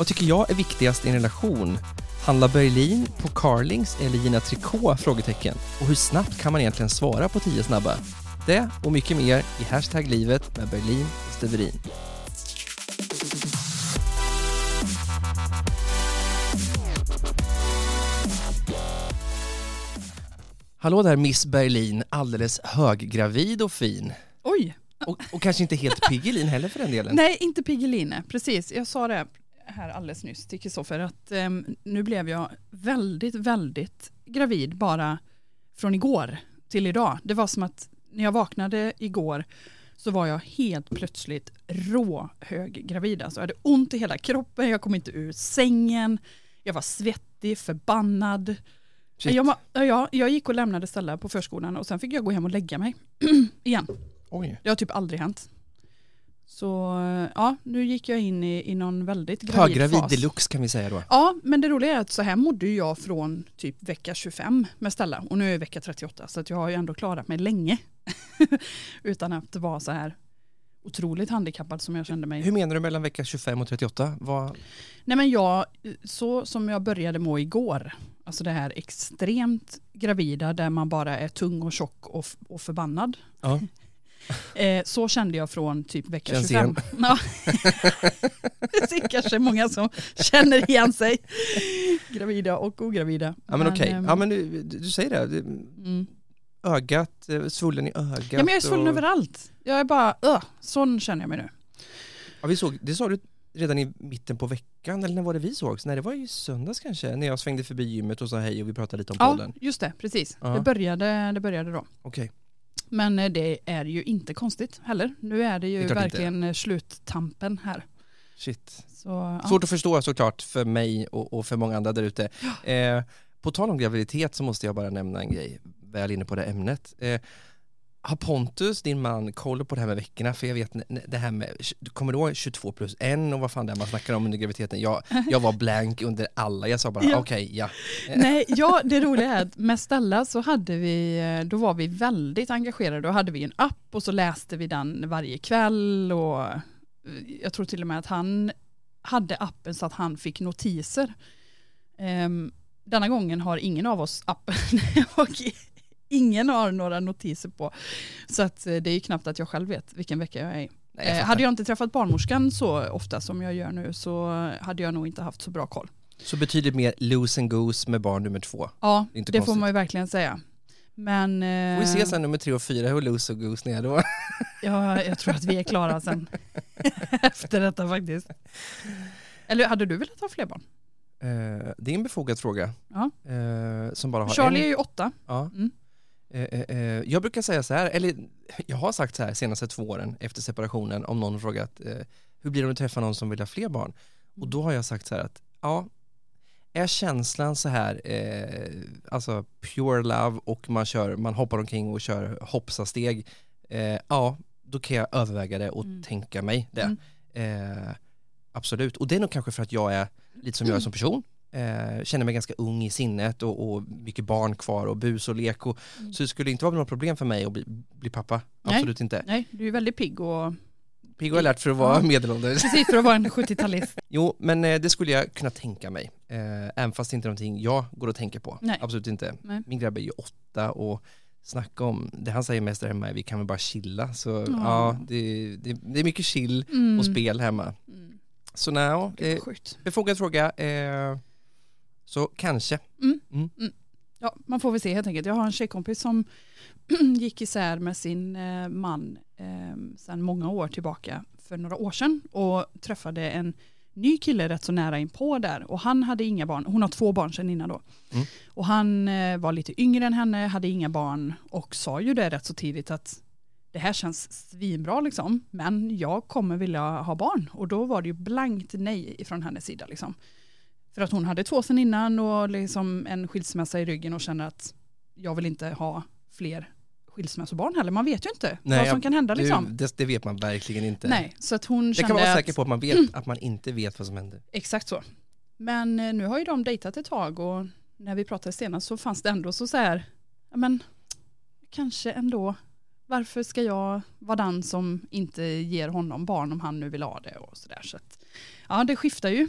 Vad tycker jag är viktigast i en relation? Handlar Berlin på Carlings eller Gina Tricot? Frågetecken. Och hur snabbt kan man egentligen svara på 10 snabba? Det och mycket mer i Hashtag livet med Berlin och Steverin. Hallå där Miss Berlin, alldeles höggravid och fin. Oj! Och, och kanske inte helt Piggelin heller för den delen. Nej, inte Piggeline. Precis, jag sa det här alldeles nyss till Kristoffer att eh, nu blev jag väldigt, väldigt gravid bara från igår till idag. Det var som att när jag vaknade igår så var jag helt plötsligt råhöggravid. Alltså jag hade ont i hela kroppen, jag kom inte ur sängen, jag var svettig, förbannad. Shit. Jag, var- ja, jag gick och lämnade Stella på förskolan och sen fick jag gå hem och lägga mig igen. Oj. Det har typ aldrig hänt. Så ja, nu gick jag in i, i någon väldigt gravid Höggravid fas. deluxe kan vi säga då. Ja, men det roliga är att så här mådde jag från typ vecka 25 med Stella och nu är jag vecka 38 så att jag har ju ändå klarat mig länge utan att vara så här otroligt handikappad som jag kände mig. Hur menar du mellan vecka 25 och 38? Vad... Nej men jag, så som jag började må igår, alltså det här extremt gravida där man bara är tung och tjock och, och förbannad. Ja. Eh, så kände jag från typ vecka Känns 25. Ja. det är kanske många som känner igen sig. Gravida och ogravida. Ja men, okej, ehm, ja men du, du säger det, mm. ögat, eh, svullen i ögat. ja men jag är svullen och... överallt. Jag är bara, öh, sån känner jag mig nu. Ja, vi såg, det sa du redan i mitten på veckan, eller när var det vi sågs? Nej det var i söndags kanske, när jag svängde förbi gymmet och sa hej och vi pratade lite om Ja, podden. just det, precis. Ja. Det, började, det började då. Okej, Men eh, det är ju inte konstigt heller. Nu är det ju Det är klart inte. verkligen eh, sluttampen här. shit. Så, ja. Svårt att förstå såklart för mig och, och för många andra där ute. Eh, på tal om graviditet så måste jag bara nämna en grej, väl inne på det ämnet. Eh, har Pontus, din man, koll på det här med veckorna? För jag vet det här med, kommer du ihåg 22 plus 1 och vad fan det är man snackar om under graviditeten? Jag, jag var blank under alla, jag sa bara Ja. okej, ja. Nej, ja, det roliga är att med Stella så hade vi, eh, då var vi väldigt engagerade. Då hade vi en app och så läste vi den varje kväll och eh, jag tror till och med att han hade appen så att han fick notiser. Ehm, denna gången har ingen av oss appen och ingen har några notiser på. Så att eh, det är ju knappt att jag själv vet vilken vecka jag är i. Nej, jag Eh, hade jag inte träffat barnmorskan så ofta som jag gör nu så hade jag nog inte haft så bra koll. Så betydligt mer loose and goose med barn nummer två. Ja, Det det får man ju verkligen säga. Men Får vi eh, se sen nummer tre och fyra hur loose och goose ni är då. ja, jag tror att vi är klara sen efter detta faktiskt. Eller hade du velat ha fler barn? Eh, det är en befogad fråga. Ja. Eh, som bara har Charlie en. är ju åtta. Ja. Mm. Eh, eh, eh, jag brukar säga så här, eller jag har sagt så här senaste två åren efter separationen om någon frågat hur blir det om du träffar någon som vill ha fler barn? Och då har jag sagt så här att ja, är känslan så här, eh, alltså pure love och man, kör, man hoppar omkring och kör hoppsasteg, eh, ja, då kan jag överväga det och Mm. tänka mig det. Mm. Eh, absolut, och det är nog kanske för att jag är lite som jag är som person. Eh, känner mig ganska ung i sinnet och, och mycket barn kvar och bus och lek. Och, Mm. Så det skulle inte vara något problem för mig att bli, bli pappa. Nej. Absolut inte. Nej, du är väldigt pigg och Pigg och alert för att vara Ja. medelålders. precis för att vara en 70-talist. Jo, men eh, det skulle jag kunna tänka mig. Eh, även fast det inte är någonting jag går och tänker på. Nej. Absolut inte. Nej. Min grabb är ju åtta och snacka om, det han säger mest där hemma är vi kan väl bara chilla. Så Ja. ja, det, det, det är mycket chill Mm. och spel hemma. Mm. Så nej, eh, befogad fråga. Eh, så kanske. Ja, man får väl se helt enkelt. Jag har en tjejkompis som gick isär med sin eh, man eh, sedan många år tillbaka för några år sedan och träffade en ny kille rätt så nära inpå där och han hade inga barn. Hon har två barn sedan innan då. Mm. Och han eh, var lite yngre än henne, hade inga barn och sa ju det rätt så tidigt att det här känns svinbra liksom, men jag kommer vilja ha barn. Och då var det ju blankt nej från hennes sida liksom. För att hon hade två sedan innan och liksom en skilsmässa i ryggen och känner att jag vill inte ha fler skilsmässobarn heller. Man vet ju inte Nej, vad som jag- kan hända liksom. Det, det, det vet man verkligen inte. Nej, så att hon Det kände kan man vara säker på att man vet att man inte vet vad som händer. Exakt så. Men eh, nu har ju de dejtat ett tag och när vi pratade senast så fanns det ändå så, så här, men kanske ändå, varför ska jag vara den som inte ger honom barn om han nu vill ha det och sådär. Så att, ja, det skiftar ju.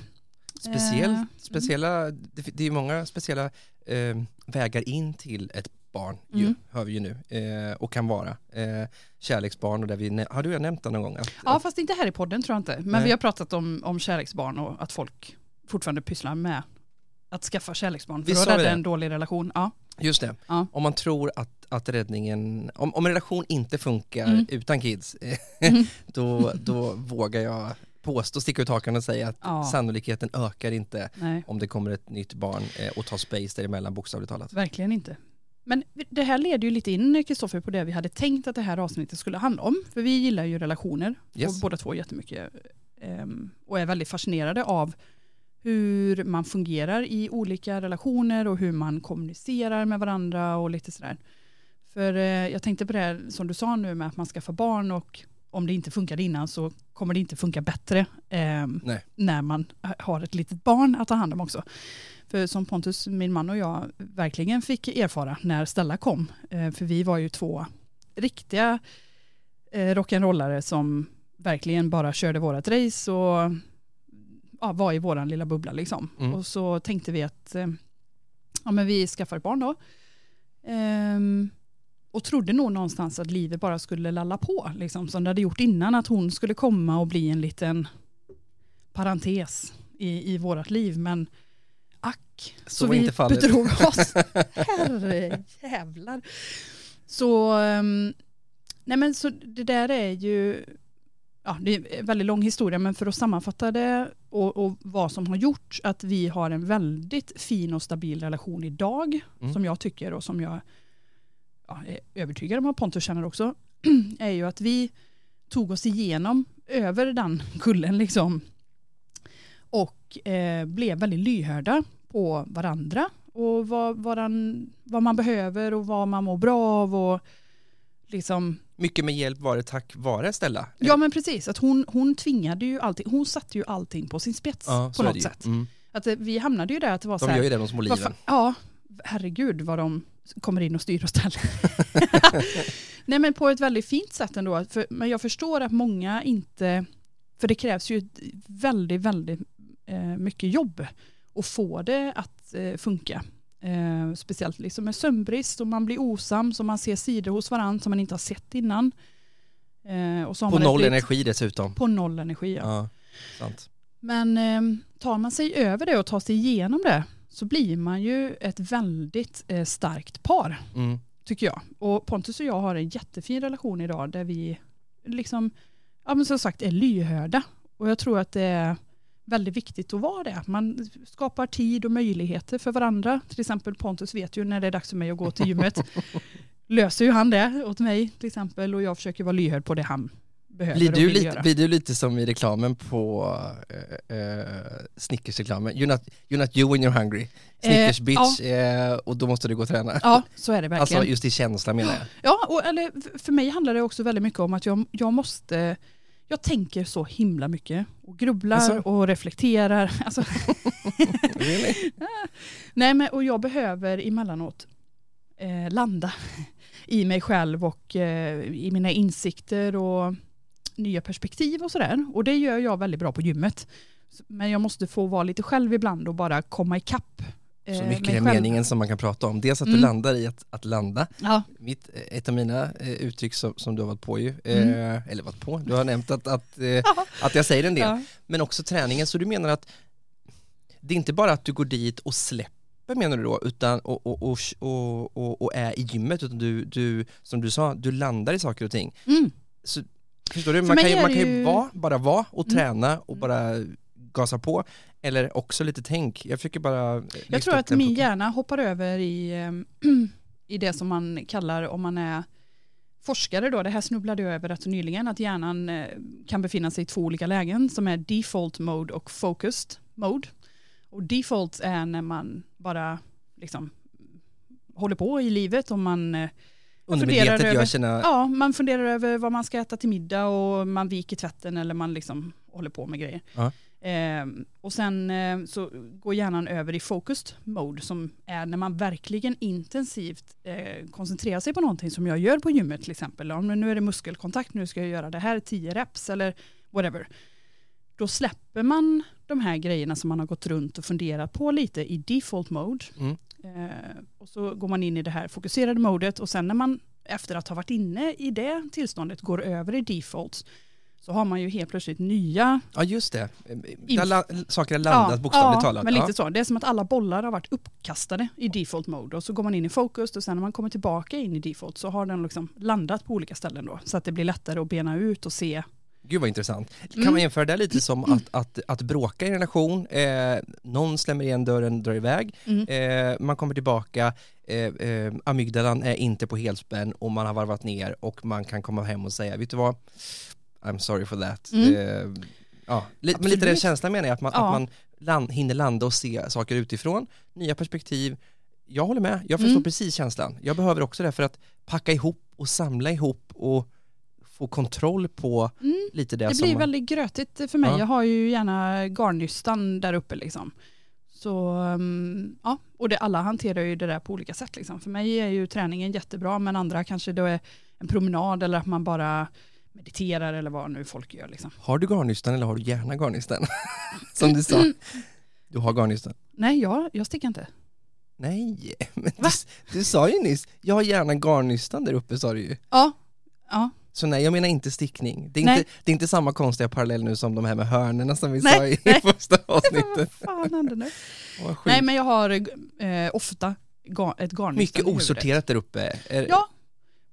Speciell, Eh, speciella, det, det är många speciella eh, vägar in till ett barn, ju, Mm. hör vi ju nu, eh, och kan vara. Eh, kärleksbarn och där vi, har du nämnt det någon gång? Att, Ja, fast inte här i podden tror jag inte. Men Nej. vi har pratat om, om kärleksbarn och att folk fortfarande pysslar med att skaffa kärleksbarn för Visst att rädda en dålig relation. Ja. Just det, Ja. om man tror att, att räddningen, om, om en relation inte funkar Mm. utan kids, Mm. då, då vågar jag påstå, sticka ut hakan och säga att Ja. sannolikheten ökar inte Nej, om det kommer ett nytt barn eh, och tar space däremellan bokstavligt talat. verkligen inte. Men det här leder ju lite in, Kristoffer, på det vi hade tänkt att det här avsnittet skulle handla om. För vi gillar ju relationer, Yes. och båda två jättemycket. ehm, Och är väldigt fascinerade av hur man fungerar i olika relationer och hur man kommunicerar med varandra och lite sådär. För eh, jag tänkte på det här som du sa nu med att man ska få barn och om det inte funkade innan så kommer det inte funka bättre Nej. när man har ett litet barn att ta hand om också. För som Pontus, min man och jag verkligen fick erfara när Stella kom. Eh, för vi var ju två riktiga eh, rock'n'rollare som verkligen bara körde vårat race och ja, var i våran lilla bubbla liksom. Mm. Och så tänkte vi att eh, ja, men vi skaffar ett barn då. Ehm, och trodde nog någonstans att livet bara skulle lalla på, liksom, som det hade gjort innan, att hon skulle komma och bli en liten parentes i, i vårat liv. Men ack, Så inte fallet. bedrog oss. Herre jävlar. Så, ehm, nej men så det där är ju, ja det är en väldigt lång historia, men för att sammanfatta det och, och vad som har gjort att vi har en väldigt fin och stabil relation idag, Mm. som jag tycker och som jag ja, är övertygad om att Pontus känner också, är ju att vi tog oss igenom över den kullen liksom och eh, blev väldigt lyhörda på varandra och vad, varann, vad man behöver och vad man mår bra av och liksom Mycket med hjälp var det tack vare Stella. Ja men precis, att hon, hon tvingade ju allting, hon satte ju allting på sin spets Ja, så på något sätt. Mm. Att eh, vi hamnade ju där att det var så De här, gör ju det, de små vad liven. ja, herregud vad de kommer in och styr och ställer. Nej men på ett väldigt fint sätt ändå, för, men jag förstår att många inte, för det krävs ju väldigt, väldigt eh, mycket jobb att få det att eh, funka. Eh, speciellt liksom med sömnbrist och man blir osams och man ser sidor hos varandra som man inte har sett innan. Eh, och så har På noll energi dessutom. På noll energi, ja. Ja, sant. Men eh, tar man sig över det och tar sig igenom det så blir man ju ett väldigt eh, starkt par, Mm. tycker jag. Och Pontus och jag har en jättefin relation idag där vi liksom, ja men som sagt är lyhörda. Och jag tror att det är väldigt viktigt att vara det. Man skapar tid och möjligheter för varandra. Till exempel Pontus vet ju när det är dags för mig att gå till gymmet. Löser ju han det åt mig till exempel och jag försöker vara lyhörd på det han behöver Blir du, lite, göra. blir du lite som i reklamen på uh, uh, Snickers-reklamen? You're not, you're not you when you're hungry. Snickers Eh, bitch, eh, och då måste du gå och träna. Ja, så är det verkligen. Alltså just i känsla menar jag. Ja, och, eller för mig handlar det också väldigt mycket om att jag, jag måste, jag tänker så himla mycket och grubblar Jaså? och reflekterar. Alltså, Really? nej, men, och jag behöver emellanåt eh, landa i mig själv och eh, i mina insikter och nya perspektiv och sådär. Och det gör jag väldigt bra på gymmet. Men jag måste få vara lite själv ibland och bara komma ikapp. eh, Så mycket mig är meningen som man kan prata om. Dels att du Mm. landar i att, att landa. Ja, Mitt, ett av mina eh, uttryck som, som du har varit på ju, Mm. eh, eller varit på, du har nämnt att, att, eh, att jag säger en del. ja. Men också träningen, så du menar att det är inte bara att du går dit och släpper menar du då, utan och, och, och, och, och, och är i gymmet, utan du, du, som du sa, du landar i saker och ting. Mm. Så, förstår du? Man kan, ju, man kan ju vara, bara vara och Mm. träna och bara gasa på, eller också lite tänk. Jag försöker bara Jag tror att min hjärna hoppar över i, ehm, i det som man kallar om man är forskare då, det här snubblade jag över rätt nyligen, att hjärnan eh, kan befinna sig i två olika lägen som är default mode och focused mode. Och default är när man bara liksom håller på i livet och man, eh, Undermedvetet gör sina, ja, man funderar över vad man ska äta till middag och man viker tvätten eller man liksom håller på med grejer. Ja. Eh, och sen eh, så går hjärnan över i focused mode som är när man verkligen intensivt eh, koncentrerar sig på någonting som jag gör på gymmet till exempel. Men nu är det muskelkontakt, nu ska jag göra det här 10 reps eller whatever. Då släpper man de här grejerna som man har gått runt och funderat på lite i default mode. Mm. Eh, och så går man in i det här fokuserade modet och sen när man efter att ha varit inne i det tillståndet går över i default så har man ju helt plötsligt nya Ja just det, Där la- saker har landat bokstavligt ja, talat. men lite ja. så. Det är som att alla bollar har varit uppkastade i default mode och så går man in i focus och sen när man kommer tillbaka in i default så har den liksom landat på olika ställen då så att det blir lättare att bena ut och se. Gud vad intressant. Kan Mm. man jämföra det lite som att, att, att bråka i en relation, eh, någon slämmer igen dörren, drar iväg, Mm. eh, man kommer tillbaka, eh, eh, amygdalan är inte på helspänn och man har varvat ner och man kan komma hem och säga, vet du vad, I'm sorry for that. Mm. Eh, ja, li- men lite den känslan menar jag, att man, Ja. att man land, hinner landa och se saker utifrån, nya perspektiv. Jag håller med, jag förstår Mm. precis känslan. Jag behöver också det för att packa ihop och samla ihop och få kontroll på Mm. lite det, Det som blir man... väldigt grötigt för mig. Ja. Jag har ju gärna garnnystan där uppe liksom. Så um, ja, och det, alla hanterar ju det där på olika sätt liksom. För mig är ju träningen jättebra men andra kanske då är en promenad eller att man bara mediterar eller vad nu folk gör liksom. Har du garnnystan eller har du gärna garnnystan? Som du sa. Du har garnnystan. Nej, jag, jag sticker inte. Nej, men du, du sa ju nyss, jag har gärna garnnystan där uppe sa du ju. Ja, ja. Så nej, jag menar inte stickning. Det är, Nej. inte, det är inte samma konstiga parallell nu som de här med hörnerna som vi Nej, sa i nej. första Vad avsnittet. fan hände nu? Vad. Nej men jag har eh, ofta ga, ett garnnystan Mycket osorterat där uppe. Är, Ja,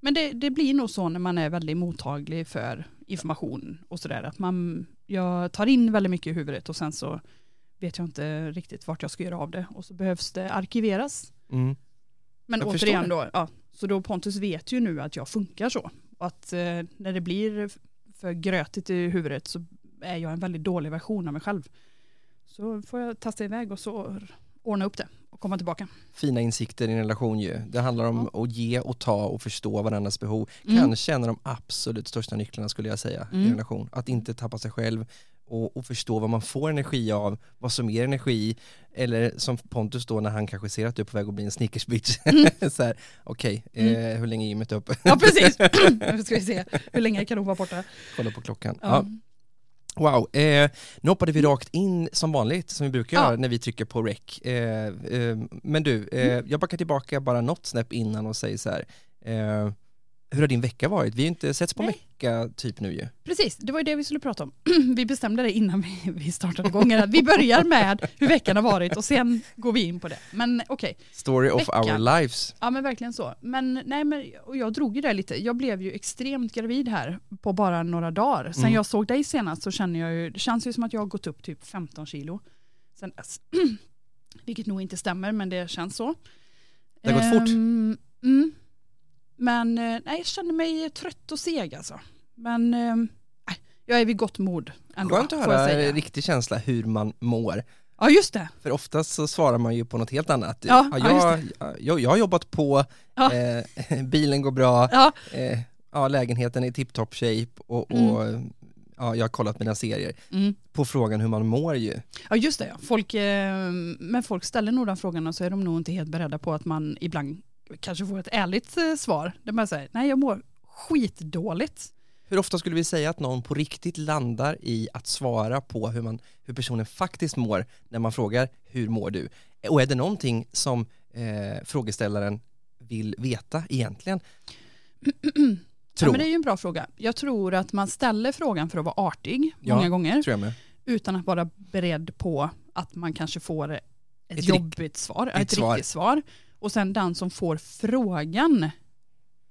men det, det blir nog så när man är väldigt mottaglig för information och sådär. Att man, jag tar in väldigt mycket i huvudet och sen så vet jag inte riktigt vart jag ska göra av det. Och så behövs det arkiveras. Mm. Men Jag återigen då, ja, så då Pontus vet ju nu att jag funkar så. Och att eh, när det blir för grötigt i huvudet så är jag en väldigt dålig version av mig själv. Så får jag tasta iväg och så ordna upp det och komma tillbaka. Fina insikter i en relation ju. Det handlar om att ge och ta och förstå varandras behov. Mm. Kanske en av de absolut största nycklarna skulle jag säga i en Mm. relation. Att inte tappa sig själv och, och förstå vad man får energi av, vad som ger energi. Eller som Pontus då när han kanske ser att du är på väg att bli en snickersbitch. så här, okej, eh, hur länge är gymmet upp? Mm. Ja precis, nu ska vi se hur länge kan hon vara borta. Kolla på klockan. Ja. Ja. Wow, eh, nu hoppade vi rakt in som vanligt som vi brukar Ja. göra när vi trycker på rec. Eh, eh, men du, eh, Mm. jag backar tillbaka bara något snäpp innan och säger så här. Hur har din vecka varit? Vi har inte setts på en vecka typ nu ju. Precis, det var ju det vi skulle prata om. Vi bestämde det innan vi, vi startade igång. Att vi börjar med hur veckan har varit och sen går vi in på det. Men okej, Story of Veckan. our lives. ja men verkligen så. Men nej men och jag drog ju det lite. Jag blev ju extremt gravid här på bara några dagar. Sen Mm. jag såg dig senast så känner jag ju, det känns ju som att jag har gått upp typ 15 kilo. Sen dess. Vilket nog inte stämmer men det känns så. Det har gått fort. Ehm, Mm. Men eh, nej, jag känner mig trött och seg alltså. Men eh, nej, jag är vid gott mod ändå. Skönt att höra en riktig känsla hur man mår. Ja just det. För oftast så svarar man ju på något helt annat. Ja, ja, jag, jag, jag har jobbat på, Ja. eh, bilen går bra, Ja, eh, ja, lägenheten är i tip-top shape och, och ja, jag har kollat mina serier. mm. På frågan hur man mår ju. ja just det. Ja. Folk, eh, men folk ställer nog den frågan och så är de nog inte helt beredda på att man ibland kanske får ett ärligt eh, svar. Där man säger nej jag mår skitdåligt. Hur ofta skulle vi säga att någon på riktigt landar i att svara på hur, man, hur personen faktiskt mår när man frågar hur mår du? Och är det någonting som eh, frågeställaren vill veta egentligen? Ja, men det är ju en bra fråga. Jag tror att man ställer frågan för att vara artig Ja. många gånger utan att vara beredd på att man kanske får ett, Ett jobbigt svar, ett, ett riktigt svar. Och sen den som får frågan,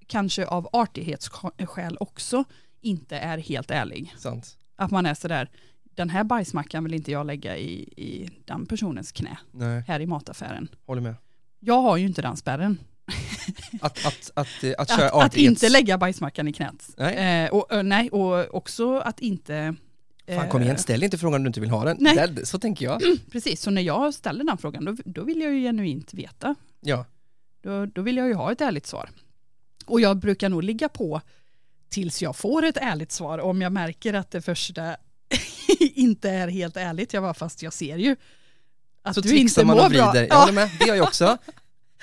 kanske av artighetsskäl också, inte är helt ärlig. Sant. Att man är sådär, den här bajsmackan vill inte jag lägga i, i den personens knä Nej, här i mataffären. håller med. Jag har ju inte den spärren. Att, att, att, eh, att, köra Att, att inte lägga bajsmackan i knät. Nej. Eh, och, eh, nej, och också att inte... Fan kom eh, igen, ställ inte frågan om du inte vill ha den. Nej. Så tänker jag. Precis, så när jag ställer den frågan då, då vill jag ju genuint veta. Ja, Då, då vill jag ju ha ett ärligt svar. Och jag brukar nog ligga på tills jag får ett ärligt svar. Om jag märker att det första inte är helt ärligt, jag bara fast jag ser ju att så du inte man mår och vrider. bra. Jag Ja, håller med, det gör jag också.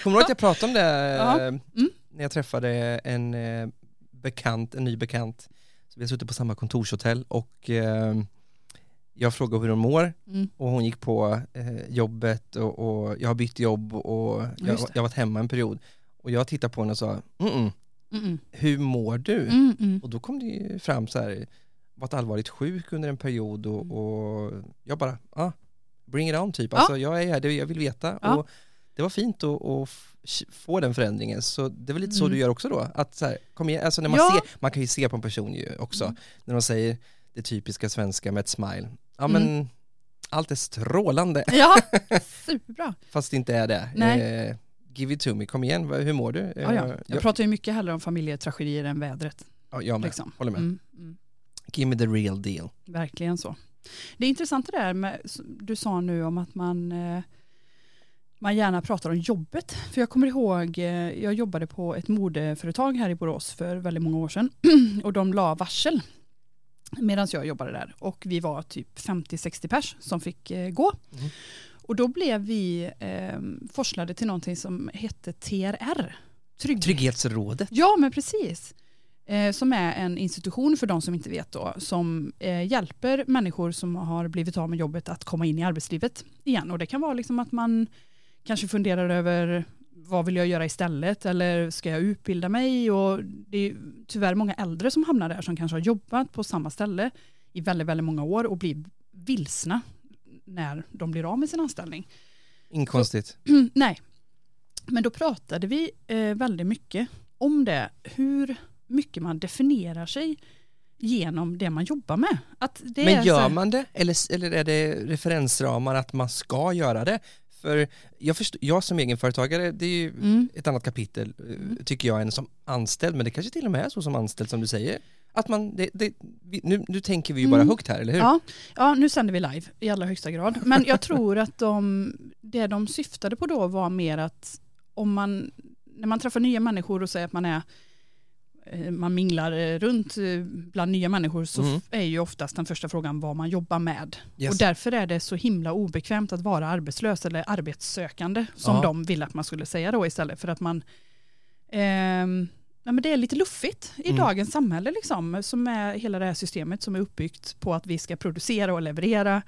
Kommer du ihåg att jag pratade om det Ja. eh, Mm. när jag träffade en eh, bekant, en ny bekant. Så vi har suttit på samma kontorshotell och eh, jag frågar hur hon mår Mm. och hon gick på eh, jobbet och, och jag har bytt jobb och jag, har varit hemma en period. Och jag tittade på henne och sa, mm Mm, hur mår du? mm, mm. Och då kom det ju fram så här, varit allvarligt sjuk under en period och, Mm. och jag bara, ah, bring it on typ. Ja. Alltså jag är här, det jag vill veta. Ja. Och det var fint att, få den förändringen. Så det är väl lite så Mm. du gör också då? Att så här, kom igen, alltså när man Ja. ser, man kan ju se på en person ju också, Mm. när de säger det typiska svenska med ett smile. Ja Mm. men allt är strålande, Ja, superbra. fast det inte är det. Nej. Eh, give it to me, kom igen, hur mår du? Eh, Ja, ja. Jag jag, pratar ju mycket hellre om familjetragedier än vädret. ja, jag med, Liksom. håller med. Mm, mm. Give me the real deal. Verkligen så. Det är intressant det där med, du sa nu om att man, eh, man gärna pratar om jobbet. För jag kommer ihåg, eh, jag jobbade på ett modeföretag här i Borås för väldigt många år sedan. Och de la varsel medan jag jobbade där. Och vi var typ 50-60 pers som fick eh, gå. Mm. Och då blev vi eh, forslade till någonting som hette TRR. Trygg- Trygghetsrådet. Ja, men precis. Eh, som är en institution för de som inte vet då, som eh, hjälper människor som har blivit av med jobbet att komma in i arbetslivet igen. Och det kan vara liksom att man kanske funderar över vad vill jag göra istället eller ska jag utbilda mig? Och det är tyvärr många äldre som hamnar där som kanske har jobbat på samma ställe i väldigt, väldigt många år och blir vilsna när de blir av med sin anställning. Inget konstigt. Nej, men då pratade vi eh, väldigt mycket om det, hur mycket man definierar sig genom det man jobbar med. Men så gör här- man det eller, eller är det referensramar att man ska göra det? För jag, förstår, jag som egenföretagare, det är ju Mm. ett annat kapitel eh, Mm. tycker jag än som anställd, men det kanske till och med är så som anställd som du säger. Att man, det, det, nu, nu tänker vi ju bara Mm. högt här, eller hur? Ja, ja, nu sänder vi live i allra högsta grad. Men jag tror att de, det de syftade på då var mer att om man, när man träffar nya människor och säger att man är man minglar eh, runt eh, bland nya människor så Mm. är ju oftast den första frågan vad man jobbar med. Yes. Och därför är det så himla obekvämt att vara arbetslös eller arbetssökande som Ja. de ville att man skulle säga då istället för att man ehm, ja, men det är lite luffigt i Mm. dagens samhälle liksom, som är hela det här systemet som är uppbyggt på att vi ska producera och leverera.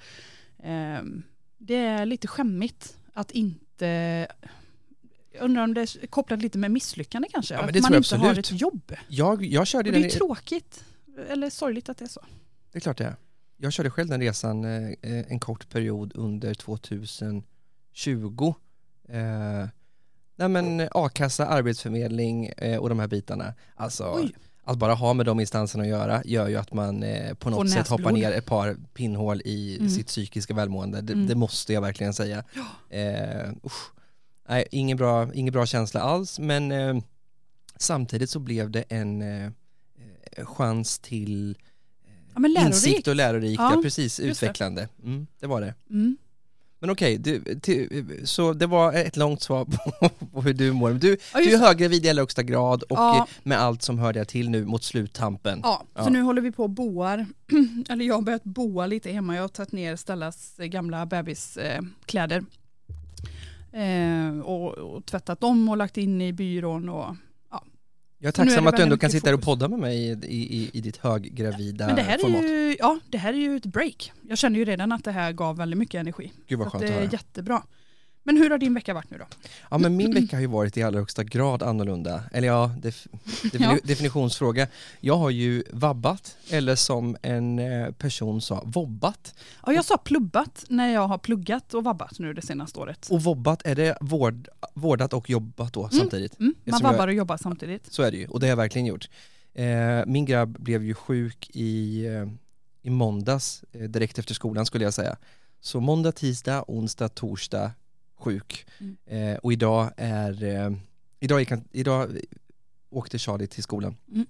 Ehm, det är lite skämmigt att inte jag undrar om det är kopplat lite med misslyckande kanske, Ja, men att det man tror jag inte har absolut. ett jobb. Jag, jag Och körde det är tråkigt, eller sorgligt att det är så. det är klart det är. Jag körde själv den resan eh, en kort period under 2020. Eh, nej men a-kassa, arbetsförmedling eh, och de här bitarna. Alltså, Oj. att bara ha med de instanserna att göra gör ju att man eh, på något sätt hoppar näsblod. ner ett par pinnhål i Mm. sitt psykiska välmående. Det, Mm. det måste jag verkligen säga. Eh, usch. Nej, ingen bra, ingen bra känsla alls, men eh, samtidigt så blev det en eh, eh, chans till Ja, men insikt och lärorikt, Ja, ja, precis, utvecklande. Mm, det var det. Mm. Men okej, du, till, så det var ett långt svar på, på hur du mår. Du, Ja, du är höggravid i allra högsta grad och Ja. eh, med allt som hör det till nu mot sluttampen. Ja, så Ja. nu håller vi på och boar, eller jag har börjat boa lite hemma. Jag har tagit ner Stellas gamla bebiskläder eh, och, och tvättat dem och lagt in i byrån. Och, Jag är är tacksam det att du ändå kan sitta här och podda med mig i, i, i ditt höggravida men det här, är format. ju, ja, det här är ju ett break. Jag känner ju redan att det här gav väldigt mycket energi. Gud vad Så att skönt det är höra. jättebra. Men hur har din vecka varit nu då? Ja men min vecka har ju varit i allra högsta grad annorlunda. Eller ja, def, defini, definitionsfråga. Jag har ju vabbat, eller som en eh, person sa, vobbat. Ja, jag sa plubbat när jag har pluggat och vabbat nu det senaste året. Och vobbat, är det vård, vårdat och jobbat då samtidigt? Mm, man Eftersom vabbar och jobbar samtidigt. Så är det ju, och det har jag verkligen gjort. Eh, min grabb blev ju sjuk i, eh, i måndags, eh, direkt efter skolan skulle jag säga. Så måndag, tisdag, onsdag, torsdag, sjuk. Mm. Eh, och idag är, eh, idag, gick han, idag åkte Charlie till skolan. Mm.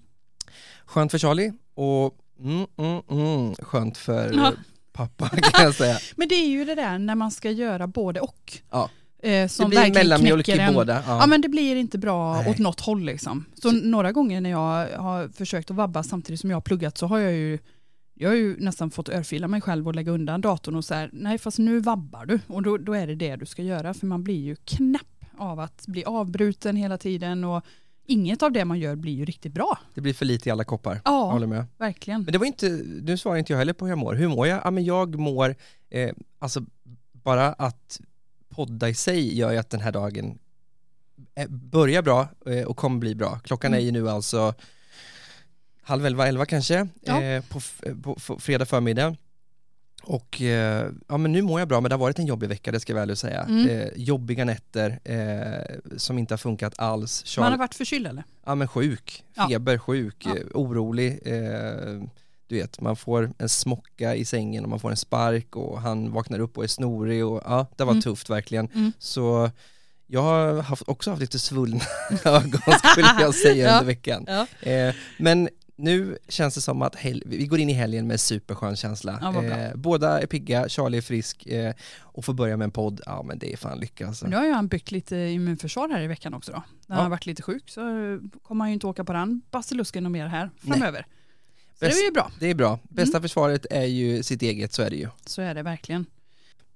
Skönt för Charlie och mm, mm, mm, skönt för Ja. pappa kan jag säga. Men det är ju det där när man ska göra både och. Ja. Eh, Det som blir verkligen mellanmjölk i en- båda. Ja. Ja. men det blir inte bra Nej. åt något håll liksom. Så, några gånger när jag har försökt att vabba samtidigt som jag har pluggat så har jag ju jag har ju nästan fått örfila mig själv och lägga undan datorn och så här, nej fast nu vabbar du och då, då är det det du ska göra för man blir ju knäpp av att bli avbruten hela tiden och inget av det man gör blir ju riktigt bra. Det blir för lite i alla koppar. Jag Ja, håller med. verkligen. Men det var inte, nu svarar inte jag heller på hur jag mår. Hur mår jag? Ja men jag mår, eh, alltså bara att podda i sig gör ju att den här dagen eh, börjar bra eh, och kommer bli bra. Klockan är Mm. ju nu alltså halv elva, elva kanske, Ja. eh, på, f- på, fredag förmiddag. Och eh, ja men nu mår jag bra men det har varit en jobbig vecka det ska jag väl säga. Mm. Eh, jobbiga nätter eh, som inte har funkat alls. Charles- Man har varit förkyld eller? Ja men sjuk, Ja. feber, sjuk, Ja. eh, orolig. Eh, du vet, man får en smocka i sängen och man får en spark och han vaknar upp och är snorig och ja, det var Mm. tufft verkligen. Mm. Så jag har haft, också haft lite svullna ögon skulle jag säga Ja. under veckan. Ja. Eh, men nu känns det som att hel- vi går in i helgen med superskön känsla. Ja. Eh, båda är pigga, Charlie är frisk eh, och får börja med en podd, ja men det är fan lycka alltså. Nu har ju han byggt lite immunförsvar här i veckan också då. När Ja. han har varit lite sjuk så kommer han ju inte åka på den basilusken och mer här framöver. Så Bäst- det är ju bra. Det är bra, bästa Mm. försvaret är ju sitt eget, så är det ju. Så är det verkligen.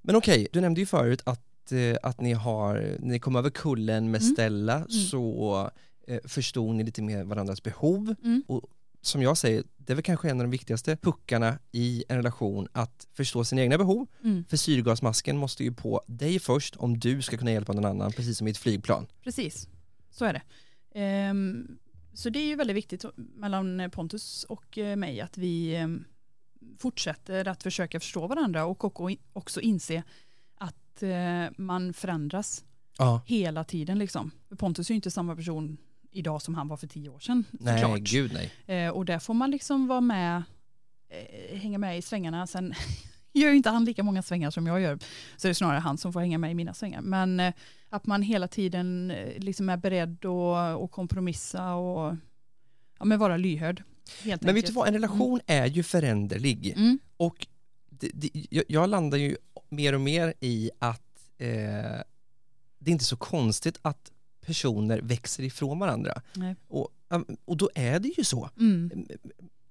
Men okej, du nämnde ju förut att, eh, att ni har, när ni kom över kullen med Mm. Stella så eh, förstod ni lite mer varandras behov. Mm. Och som jag säger, det är väl kanske en av de viktigaste puckarna i en relation att förstå sina egna behov. Mm. För syrgasmasken måste ju på dig först om du ska kunna hjälpa någon annan, precis som i ett flygplan. Precis, så är det. Ehm, så det är ju väldigt viktigt mellan Pontus och eh, mig att vi ehm, fortsätter att försöka förstå varandra och också inse att eh, man förändras Ja. hela tiden. Liksom. Pontus är ju inte samma person idag som han var för tio år sedan. Nej, såklart. gud nej. Eh, och där får man liksom vara med, eh, hänga med i svängarna. Sen gör ju inte han lika många svängar som jag gör. Så det är snarare han som får hänga med i mina svängar. Men eh, att man hela tiden eh, liksom är beredd att och kompromissa och ja, men vara lyhörd. Men vet enkelt. du vad, en relation är ju föränderlig. Mm. Och det, det, jag, jag landar ju mer och mer i att eh, det är inte så konstigt att personer växer ifrån varandra. Nej. Och, um, och då är det ju så. Mm.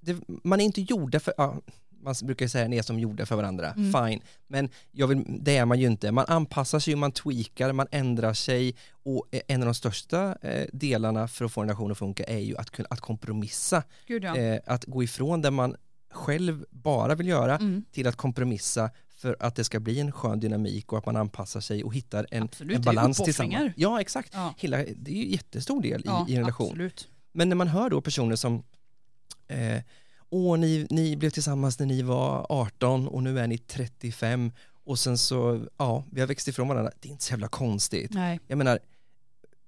Det, man är inte gjorda för, ja, man brukar säga ni är som gjorda för varandra, Mm. fine. Men jag vill, det är man ju inte. Man anpassar sig, man tweakar, man ändrar sig och en av de största eh, delarna för att få en relation att funka är ju att, kunna, att kompromissa. Ja. Eh, att gå ifrån det man själv bara vill göra Mm. till att kompromissa för att det ska bli en skön dynamik och att man anpassar sig och hittar en, Absolut, en det balans tillsammans. Ja, exakt. Ja. Hela, det är ju en jättestor del Ja, i, i en relation. Absolut. Men när man hör då personer som eh, Åh, ni, ni blev tillsammans när ni var 18 och nu är ni 35 och sen så, ja, vi har växt ifrån varandra. Det är inte så jävla konstigt. Nej. Jag menar,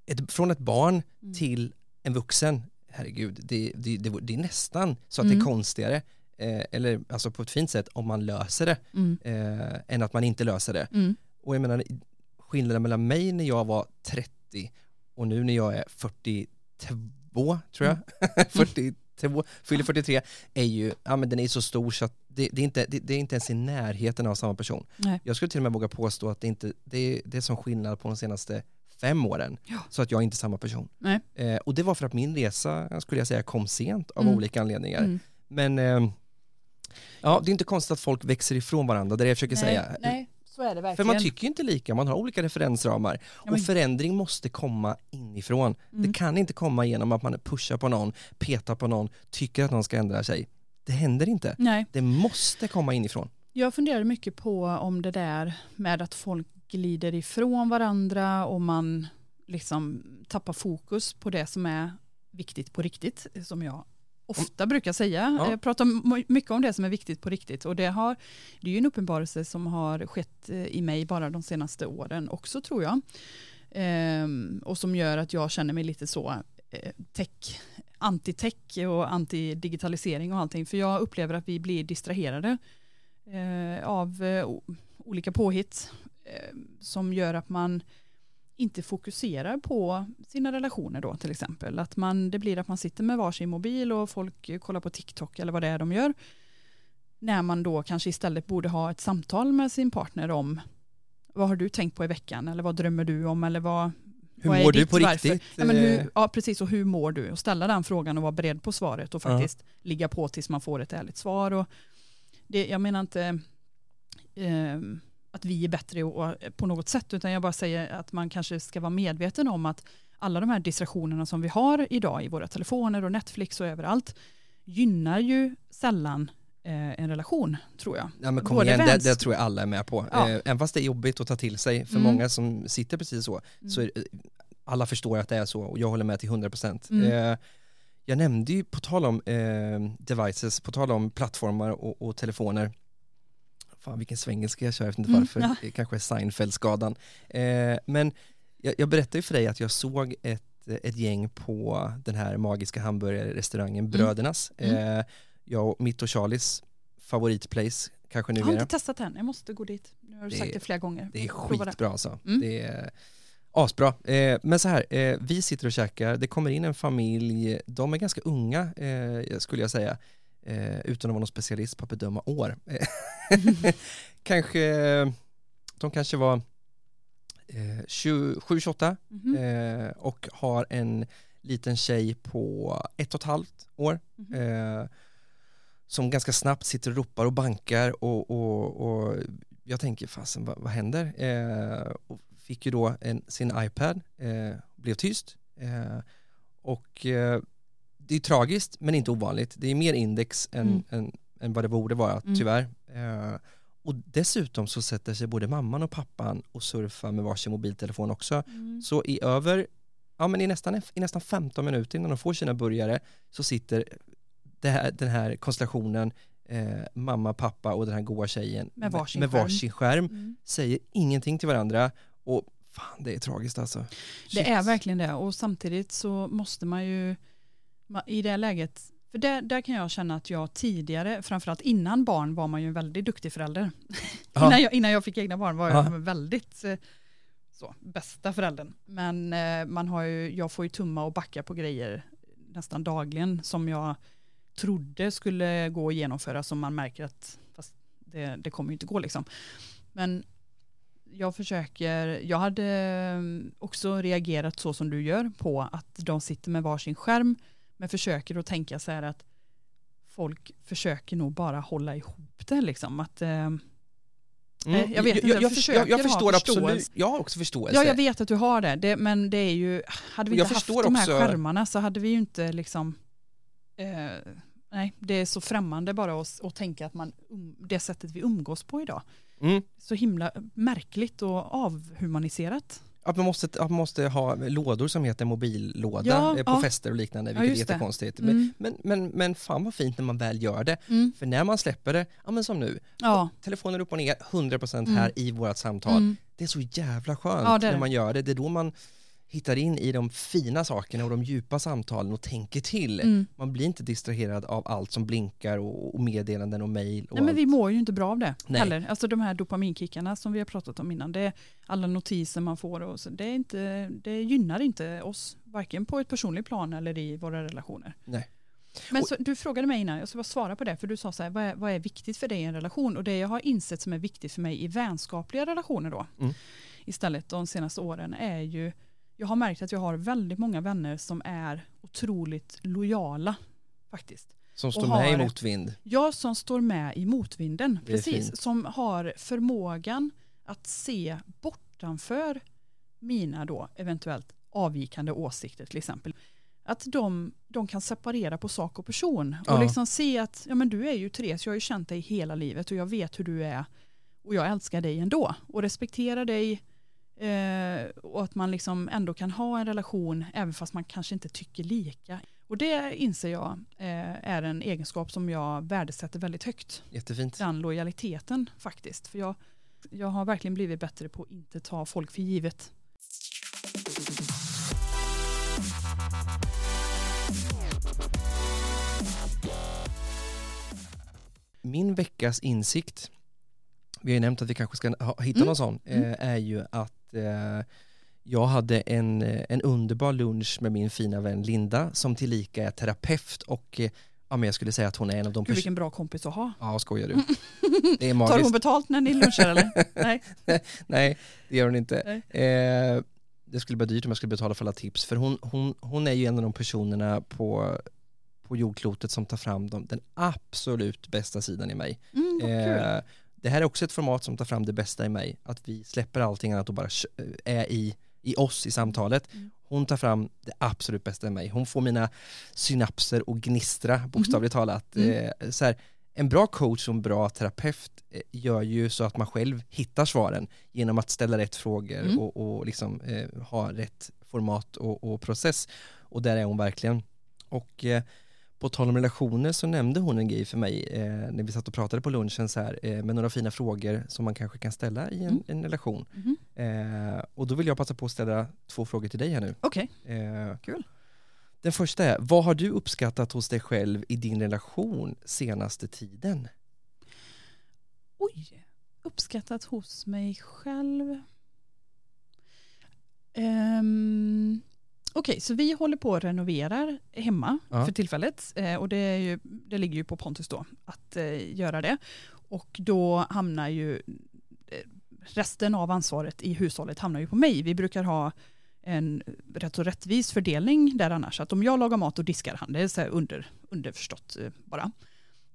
ett, från ett barn Mm. till en vuxen, herregud, det, det, det, det är nästan så att det Mm. är konstigare, eh, eller alltså på ett fint sätt, om man löser det, Mm. eh, än att man inte löser det. Mm. Och jag menar, skillnaden mellan mig när jag var 30 och nu när jag är 42, tror jag, Mm. 42, fyller 43, är ju, ja men den är så stor så att det, det, är inte, det, det är inte ens i närheten av samma person. Nej. Jag skulle till och med våga påstå att det, inte, det, är, det är som skillnad på de senaste fem åren, Ja. så att jag är inte samma person. Eh, och det var för att min resa, skulle jag säga, kom sent av Mm. olika anledningar. Mm. Men eh, ja, det är inte konstigt att folk växer ifrån varandra, det är det jag försöker Nej, säga. nej, så är det verkligen. För man tycker ju inte lika, man har olika referensramar. Ja, men- Och förändring måste komma inifrån. Mm. Det kan inte komma genom att man pushar på någon, petar på någon, tycker att någon ska ändra sig. Det händer inte. Nej. Det måste komma inifrån. Jag funderade mycket på om det där med att folk glider ifrån varandra och man liksom tappar fokus på det som är viktigt på riktigt, som jag ofta brukar säga. Ja. Jag pratar mycket om det som är viktigt på riktigt och det, har, det är ju en uppenbarelse som har skett eh, i mig bara de senaste åren också tror jag. Ehm, och som gör att jag känner mig lite så eh, tech, anti-tech och anti-digitalisering och allting. För jag upplever att vi blir distraherade eh, av eh, olika påhitt eh, som gör att man inte fokuserar på sina relationer då till exempel. Att man, det blir att man sitter med varsin mobil och folk kollar på TikTok eller vad det är de gör. När man då kanske istället borde ha ett samtal med sin partner om vad har du tänkt på i veckan eller vad drömmer du om eller vad, Hur vad mår du på varför? riktigt? Ja, men Eh, hur, ja, precis. Och hur mår du? Och ställa den frågan och vara beredd på svaret och Ja. faktiskt ligga på tills man får ett ärligt svar. Och det, jag menar inte eh, att vi är bättre och, på något sätt, utan jag bara säger att man kanske ska vara medveten om att alla de här distraktionerna som vi har idag i våra telefoner och Netflix och överallt gynnar ju sällan eh, en relation tror jag. Ja, men kom Både igen, det, det tror jag alla är med på. Ja. Eh, även fast det är jobbigt att ta till sig för Mm. många som sitter precis så, så är, alla förstår att det är så och jag håller med till 100%. Mm. Eh, jag nämnde ju, på tal om eh, devices, på tal om plattformar och, och telefoner, fan vilken svengelska jag kör, jag vet inte Mm, varför, ja. det kanske är Seinfeld-skadan. Eh, men jag, jag berättade ju för dig att jag såg ett, ett gäng på den här magiska hamburgerrestaurangen Brödernas. Mm. Eh, jag och mitt och Charlies favoritplace, kanske Jag har numera. inte testat än, jag måste gå dit. Nu har du Det sagt det flera gånger. Det är skitbra alltså. Mm. Det är asbra. Eh, men så här, eh, vi sitter och käkar, det kommer in en familj, de är ganska unga eh, skulle jag säga, eh, utan att vara någon specialist på att bedöma år. Kanske, de kanske var eh, 27-28 Mhm. eh, och har en liten tjej på ett och ett halvt år Mhm. eh, som ganska snabbt sitter och ropar och bankar och, och, och jag tänker fasen vad, vad händer? Eh, och fick ju då en, sin iPad, eh, blev tyst eh, och eh, det är tragiskt men inte ovanligt. Det är mer index än, Mm. än, än vad det borde vara Mm. tyvärr. Eh, och dessutom så sätter sig både mamman och pappan och surfar med varsin mobiltelefon också. Mm. Så i över, ja men i nästan, i nästan 15 minuter innan de får sina burgare så sitter det här, den här konstellationen eh, mamma, pappa och den här goa tjejen Med varsin med skärm. varsin skärm, Mm. säger ingenting till varandra och fan det är tragiskt alltså. Det Shit. är verkligen det och samtidigt så måste man ju i det läget, för där, där kan jag känna att jag tidigare, framförallt innan barn var man ju en väldigt duktig förälder. Innan, jag, innan jag fick egna barn var jag Ja. väldigt eh, så, bästa föräldern. Men eh, man har ju, jag får ju tumma och backa på grejer nästan dagligen som jag trodde skulle gå att genomföra som man märker att det, det kommer ju inte gå liksom. Men jag försöker, jag hade eh, också reagerat så som du gör på att de sitter med varsin skärm men försöker att tänka så här att folk försöker nog bara hålla ihop det liksom. Att, eh, Nej, jag vet inte, jag, jag, försöker jag, jag ha förstår förståelse. absolut, jag har också förståelse. ja, jag vet att du har det, det men det är ju, hade vi inte haft de här också- skärmarna så hade vi ju inte liksom, eh, nej, det är så främmande bara att, att tänka att man, um, det sättet vi umgås på idag, Mm. så himla märkligt och avhumaniserat. Att man måste, att man måste ha lådor som heter mobillåda Ja, eh, på ja. fester och liknande, Ja, vilket är just det. jättekonstigt. Men, Mm. men, men, men fan vad fint när man väl gör det. Mm. För när man släpper det, ja men som nu, Ja. telefonen upp och ner, 100% Mm. här i vårt samtal. Mm. Det är så jävla skönt Ja, är när man gör det. Det är då man hittar in i de fina sakerna och de djupa samtalen och tänker till. Mm. Man blir inte distraherad av allt som blinkar och, och meddelanden och mejl. Nej men allt. vi mår ju inte bra av det Nej. heller. Alltså de här dopaminkickarna som vi har pratat om innan. Det är alla notiser man får och så. Det, är inte, det gynnar inte oss. Varken på ett personligt plan eller i våra relationer. Nej. Men så, du frågade mig innan, jag ska bara svara på det. För du sa så här, vad är, vad är viktigt för dig i en relation? Och det jag har insett som är viktigt för mig i vänskapliga relationer då. Mm. Istället de senaste åren är ju, jag har märkt att jag har väldigt många vänner som är otroligt lojala faktiskt. Som står med i motvind. Jag som står med i motvinden, precis, fint. som har förmågan att se bortanför mina då eventuellt avvikande åsikter till exempel. Att de, de kan separera på sak och person och Ja. liksom se att ja, men du är ju Therese, jag har ju känt dig hela livet och jag vet hur du är och jag älskar dig ändå och respekterar dig eh, och att man liksom ändå kan ha en relation även fast man kanske inte tycker lika. Och det inser jag eh, är en egenskap som jag värdesätter väldigt högt. Jättefint. Den lojaliteten faktiskt. För jag, jag har verkligen blivit bättre på att inte ta folk för givet. Min veckas insikt, vi har ju nämnt att vi kanske ska hitta Mm. någon sån, Mm. eh, är ju att eh, jag hade en, eh, en underbar lunch med min fina vän Linda som tillika är terapeut och eh, ja, men jag skulle säga att hon är en av de Gud vilken bra kompis att ha. Ja, skojar du? Det är Tar magiskt. hon betalt när ni lunchar eller? Nej. Nej, det gör hon inte. Eh, det skulle bli dyrt om jag skulle betala för alla tips, för hon, hon, hon är ju en av de personerna på, på jordklotet som tar fram de, den absolut bästa sidan i mig. Mm. Eh, det här är också ett format som tar fram det bästa i mig, att vi släpper allting annat och bara kö- är i i oss i samtalet. Mm. Hon tar fram det absolut bästa i mig. Hon får mina synapser att gnistra bokstavligt talat. Mm. Eh, så här, en bra coach och en bra terapeut eh, gör ju så att man själv hittar svaren genom att ställa rätt frågor Mm. och, och liksom, eh, ha rätt format och, och process. Och där är hon verkligen. Och eh, på tal om relationer så nämnde hon en grej för mig eh, när vi satt och pratade på lunchen så här, eh, med några fina frågor som man kanske kan ställa i en, Mm. en relation. Mhm. Eh, och då vill jag passa på att ställa två frågor till dig här nu. Okej, Eh, Kul. Den första är, vad har du uppskattat hos dig själv i din relation senaste tiden? oj. Uppskattat hos mig själv. Um, Okej, så vi håller på att renovera hemma Ja. för tillfället. Eh, och det, ju, det ligger ju på Pontus då att eh, göra det. Och då hamnar ju eh, resten av ansvaret i hushållet hamnar ju på mig. Vi brukar ha en rätt så rättvis fördelning där annars. Att om jag lagar mat och diskar han, det är så under, underförstått bara.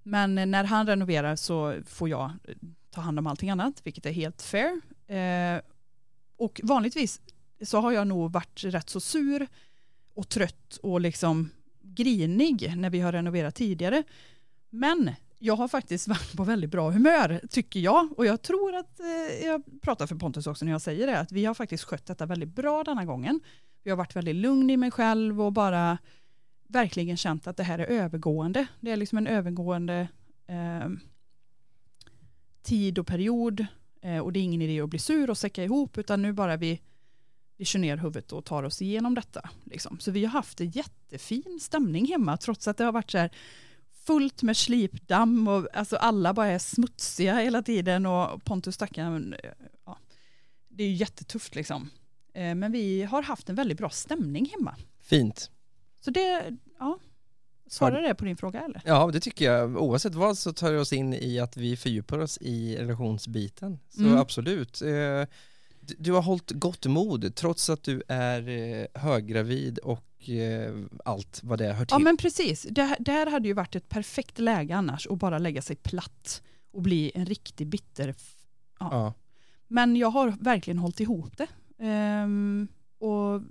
Men när han renoverar så får jag ta hand om allting annat, vilket är helt fair. Eh, och vanligtvis så har jag nog varit rätt så sur och trött och liksom grinig när vi har renoverat tidigare. Men jag har faktiskt varit på väldigt bra humör tycker jag och jag tror att eh, jag pratar för Pontus också när jag säger det att vi har faktiskt skött detta väldigt bra denna gången. Jag har varit väldigt lugn i mig själv och bara verkligen känt att det här är övergående. Det är liksom en övergående eh, tid och period eh, och det är ingen idé att bli sur och säcka ihop utan nu bara vi vi kör ner huvudet och tar oss igenom detta. Liksom. Så vi har haft en jättefin stämning hemma trots att det har varit så här fullt med slipdamm och alltså alla bara är smutsiga hela tiden och Pontus stackaren, eh, ja, det är ju jättetufft liksom. Eh, Men vi har haft en väldigt bra stämning hemma. Fint. Så det, ja, svarar det på din fråga eller? Ja, det tycker jag. Oavsett vad så tar det oss in i att vi fördjupar oss i relationsbiten. Så Mm. absolut. Du har hållit gott mod trots att du är eh, höggravid och eh, allt vad det hör till. Ja men precis, det, det här hade ju varit ett perfekt läge annars att bara lägga sig platt och bli en riktig bitter. Ja. Ja. Men jag har verkligen hållit ihop det. Ehm, och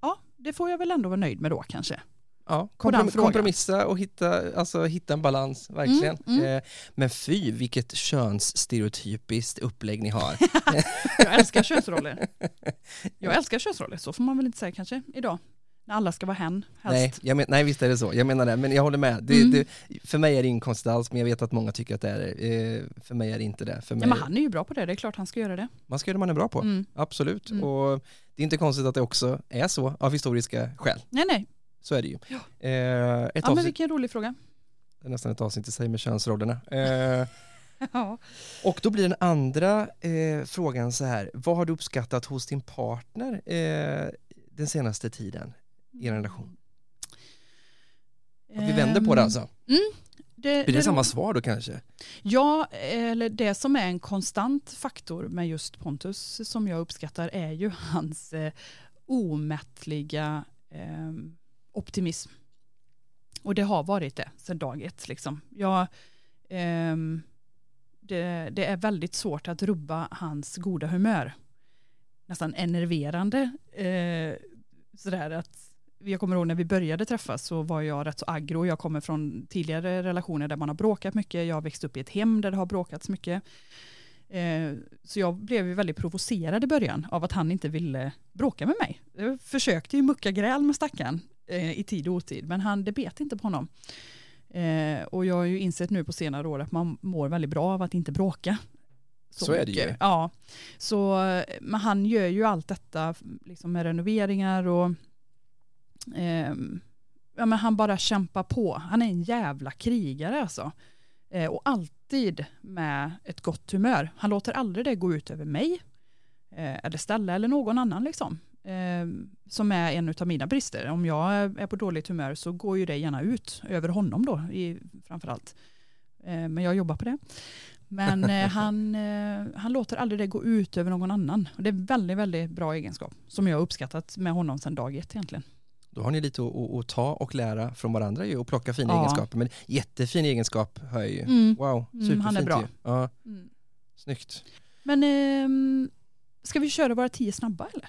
ja, det får jag väl ändå vara nöjd med då kanske. Ja, komprom- kompromissa och hitta, alltså, hitta en balans, verkligen. Mm, mm. Eh, men fy, vilket könsstereotypiskt upplägg ni har. Jag älskar könsroller. Jag älskar könsroller, så får man väl inte säga kanske idag. När alla ska vara hen, nej, helst. jag men, nej, visst är det så. Jag menar det, men jag håller med. Det, Mm. det, för mig är det ingen konstigt alls, men jag vet att många tycker att det är det. Eh, för mig är det inte det. För mig, Ja, men han är ju bra på det, det är klart han ska göra det. Man ska göra det man är bra på, Mm. absolut. Mm. Och det är inte konstigt att det också är så av historiska skäl. Nej, nej. Så är det ju. Ja. Eh, ett Ja, men vilken rolig fråga. det är nästan ett avsnitt i sig med könsrollerna. Eh, Ja. Och då blir den andra eh, frågan så här, vad har du uppskattat hos din partner eh, den senaste tiden i er relation? Att vi vänder på det Ehm, alltså. Det, Blir det, samma ro- svar då kanske? Ja, eller det som är en konstant faktor med just Pontus som jag uppskattar är ju hans eh, omättliga eh, optimism. Och det har varit det sedan dag ett. Liksom. Jag, ehm, det, det är väldigt svårt att rubba hans goda humör. Nästan enerverande. Eh, sådär att jag kommer ihåg när vi började träffas så var jag rätt så aggro. Jag kommer från tidigare relationer där man har bråkat mycket. Jag har växt upp i ett hem där det har bråkats mycket. Eh, så jag blev ju väldigt provocerad i början av att han inte ville bråka med mig. Jag försökte ju mucka gräl med stackaren eh, i tid och otid, men han, det bet inte på honom. Eh, och jag har ju insett nu på senare år att man mår väldigt bra av att inte bråka. Så är det ju. Ja, så men han gör ju allt detta liksom med renoveringar och ehm, ja, men han bara kämpar på. Han är en jävla krigare alltså. Eh, och alltid med ett gott humör. Han låter aldrig det gå ut över mig. Eh, eller Stella eller någon annan liksom. Eh, som är en av mina brister. Om jag är på dåligt humör så går ju det gärna ut över honom då i, framförallt. Eh, men jag jobbar på det. Men eh, han, eh, han låter aldrig det gå ut över någon annan. Och det är väldigt, väldigt bra egenskap som jag har uppskattat med honom sedan dag ett egentligen. Då har ni lite att, ta och lära från varandra ju och plocka fina Ja. egenskaper. Men jättefin egenskap hör jag ju. Mm. Wow, Mm, superfint han är bra. ju. Ja, Mm. snyggt. Men ehm, ska vi köra våra tio snabba eller?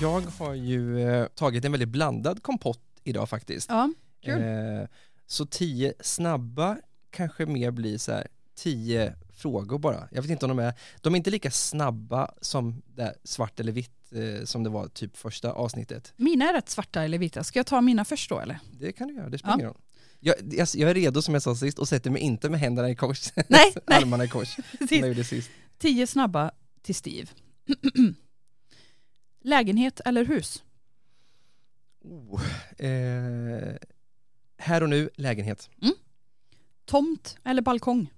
Jag har ju eh, tagit en väldigt blandad kompott idag faktiskt. Ja, kul. Eh, så tio snabba kanske mer blir så här tio frågor bara. Jag vet inte om de är, de är inte lika snabba som det svart eller vitt eh, som det var typ första avsnittet. Mina är rätt svarta eller vita. Ska jag ta mina först då eller? Det kan du göra, det spelar ingen ja. roll. Jag, jag, jag är redo som jag sa sist och sätter mig inte med händerna i kors, Nej, nej. armarna i kors sist. Tio snabba till Steve. Lägenhet eller hus? Oh, eh, här och nu, lägenhet. Tomt eller balkong?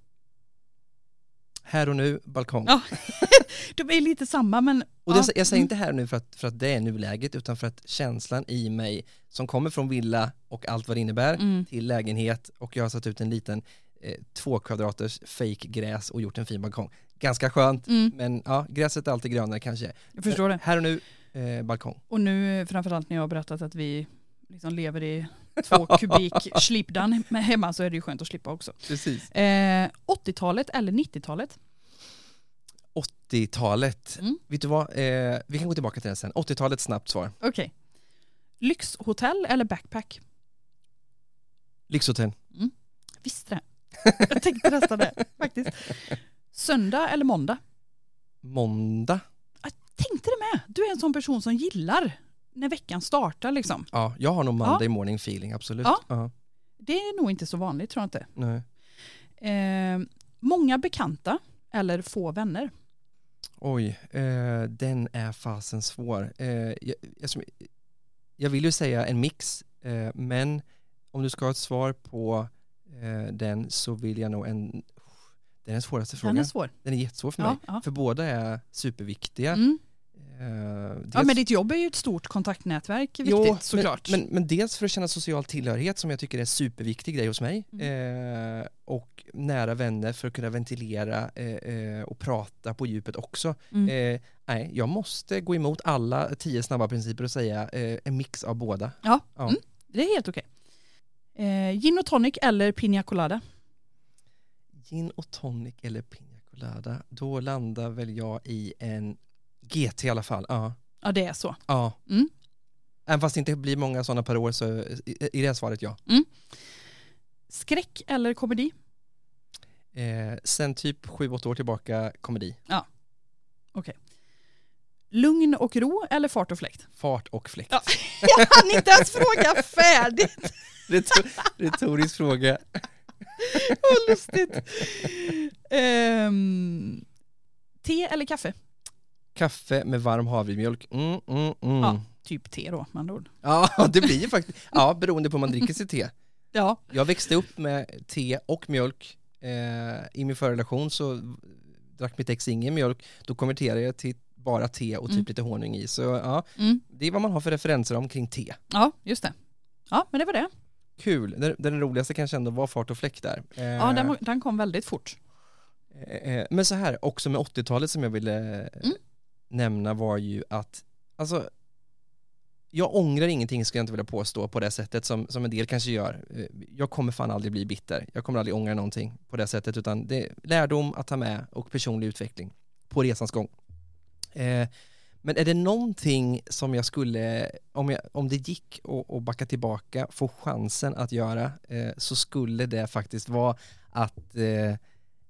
Här och nu, balkong. Ja. De är lite samma men... Och det, ja. jag säger Mm. inte här nu för att, för att det är nuläget utan för att känslan i mig som kommer från villa och allt vad det innebär Mm. till lägenhet och jag har satt ut en liten eh, två kvadraters fake gräs och gjort en fin balkong. Ganska skönt Mm, men ja, gräset är alltid grönare kanske. jag förstår det. Här och nu, eh, balkong. Och nu framförallt när jag har berättat att vi liksom lever i två kubik slipdan med hemma så är det ju skönt att slippa också. Precis. Eh, 80-talet eller 90-talet? 80-talet. Mm. Vet du vad, eh, vi kan gå tillbaka till det sen. 80-talet, snabbt svar. Okej. Lyxhotell eller backpack? Lyxhotell. Visste det. Jag tänkte nästan det faktiskt. Söndag eller måndag? Måndag. Tänkte det med. Du är en sån person som gillar när veckan startar liksom. Ja, jag har nog Monday morning feeling, absolut. Ja. Ja, Det är nog inte så vanligt tror jag inte. nej. Eh, många bekanta eller få vänner? Oj, eh, den är fasen svår. Eh, jag, jag, jag vill ju säga en mix, eh, men om du ska ha ett svar på eh, den så vill jag nog en... Det är den svåraste Den frågan. är svår. Den är jättesvår för mig. Ja, ja. För båda är superviktiga. Mm. Eh, ja, dels- men ditt jobb är ju ett stort kontaktnätverk viktigt Jo, såklart. Men, men, men dels för att känna social tillhörighet som jag tycker är superviktig grej hos mig. Mm. Eh, och nära vänner för att kunna ventilera eh, eh, och prata på djupet också. Mm. Eh, nej, jag måste gå emot alla tio snabba principer och säga eh, en mix av båda. Ja, Ja. Mm. det är helt okej. Gin och tonic eller pina colada? Gin och tonic eller pina colada, då landar väl jag i en GT i alla fall. Ja. Ja, det är så. ja. Mm. Även fast det inte blir många sådana per år så i, i det här svaret ja. Skräck eller komedi? Eh, sen typ sju, åtta år tillbaka komedi. Lugn och ro eller fart och fläkt? Fart och fläkt. Ja. Jag hann inte ens fråga färdigt. Retor- retorisk fråga. Vad lustigt. Ehm, te eller kaffe? Kaffe med varm havremjölk. Mm, mm, mm. Ja. Ja. Typ te då, med andra ord. det blir ju faktiskt, ja beroende på om man dricker sitt te. Ja. Jag växte upp med te och mjölk. Eh, I min förra relation så drack mitt ex ingen mjölk. Då konverterade jag till bara te och typ Mm. lite honung i. Så ja, Mm. det är vad man har för referenser omkring te. ja, just det. Ja, men det var det. Kul. Den, den roligaste kanske ändå var fart och fläkt där. Eh, Ja, den, var- den kom väldigt fort. Eh, Men så här, också med 80-talet som jag ville eh, Mm nämna var ju att, alltså, jag ångrar ingenting skulle jag inte vilja påstå på det sättet som, som en del kanske gör. Eh, jag kommer fan aldrig bli bitter, jag kommer aldrig ångra någonting på det sättet utan det är lärdom att ta med och personlig utveckling på resans gång. Eh, men är det någonting som jag skulle, om, jag, om det gick att att backa tillbaka, få chansen att göra, eh, så skulle det faktiskt vara att eh,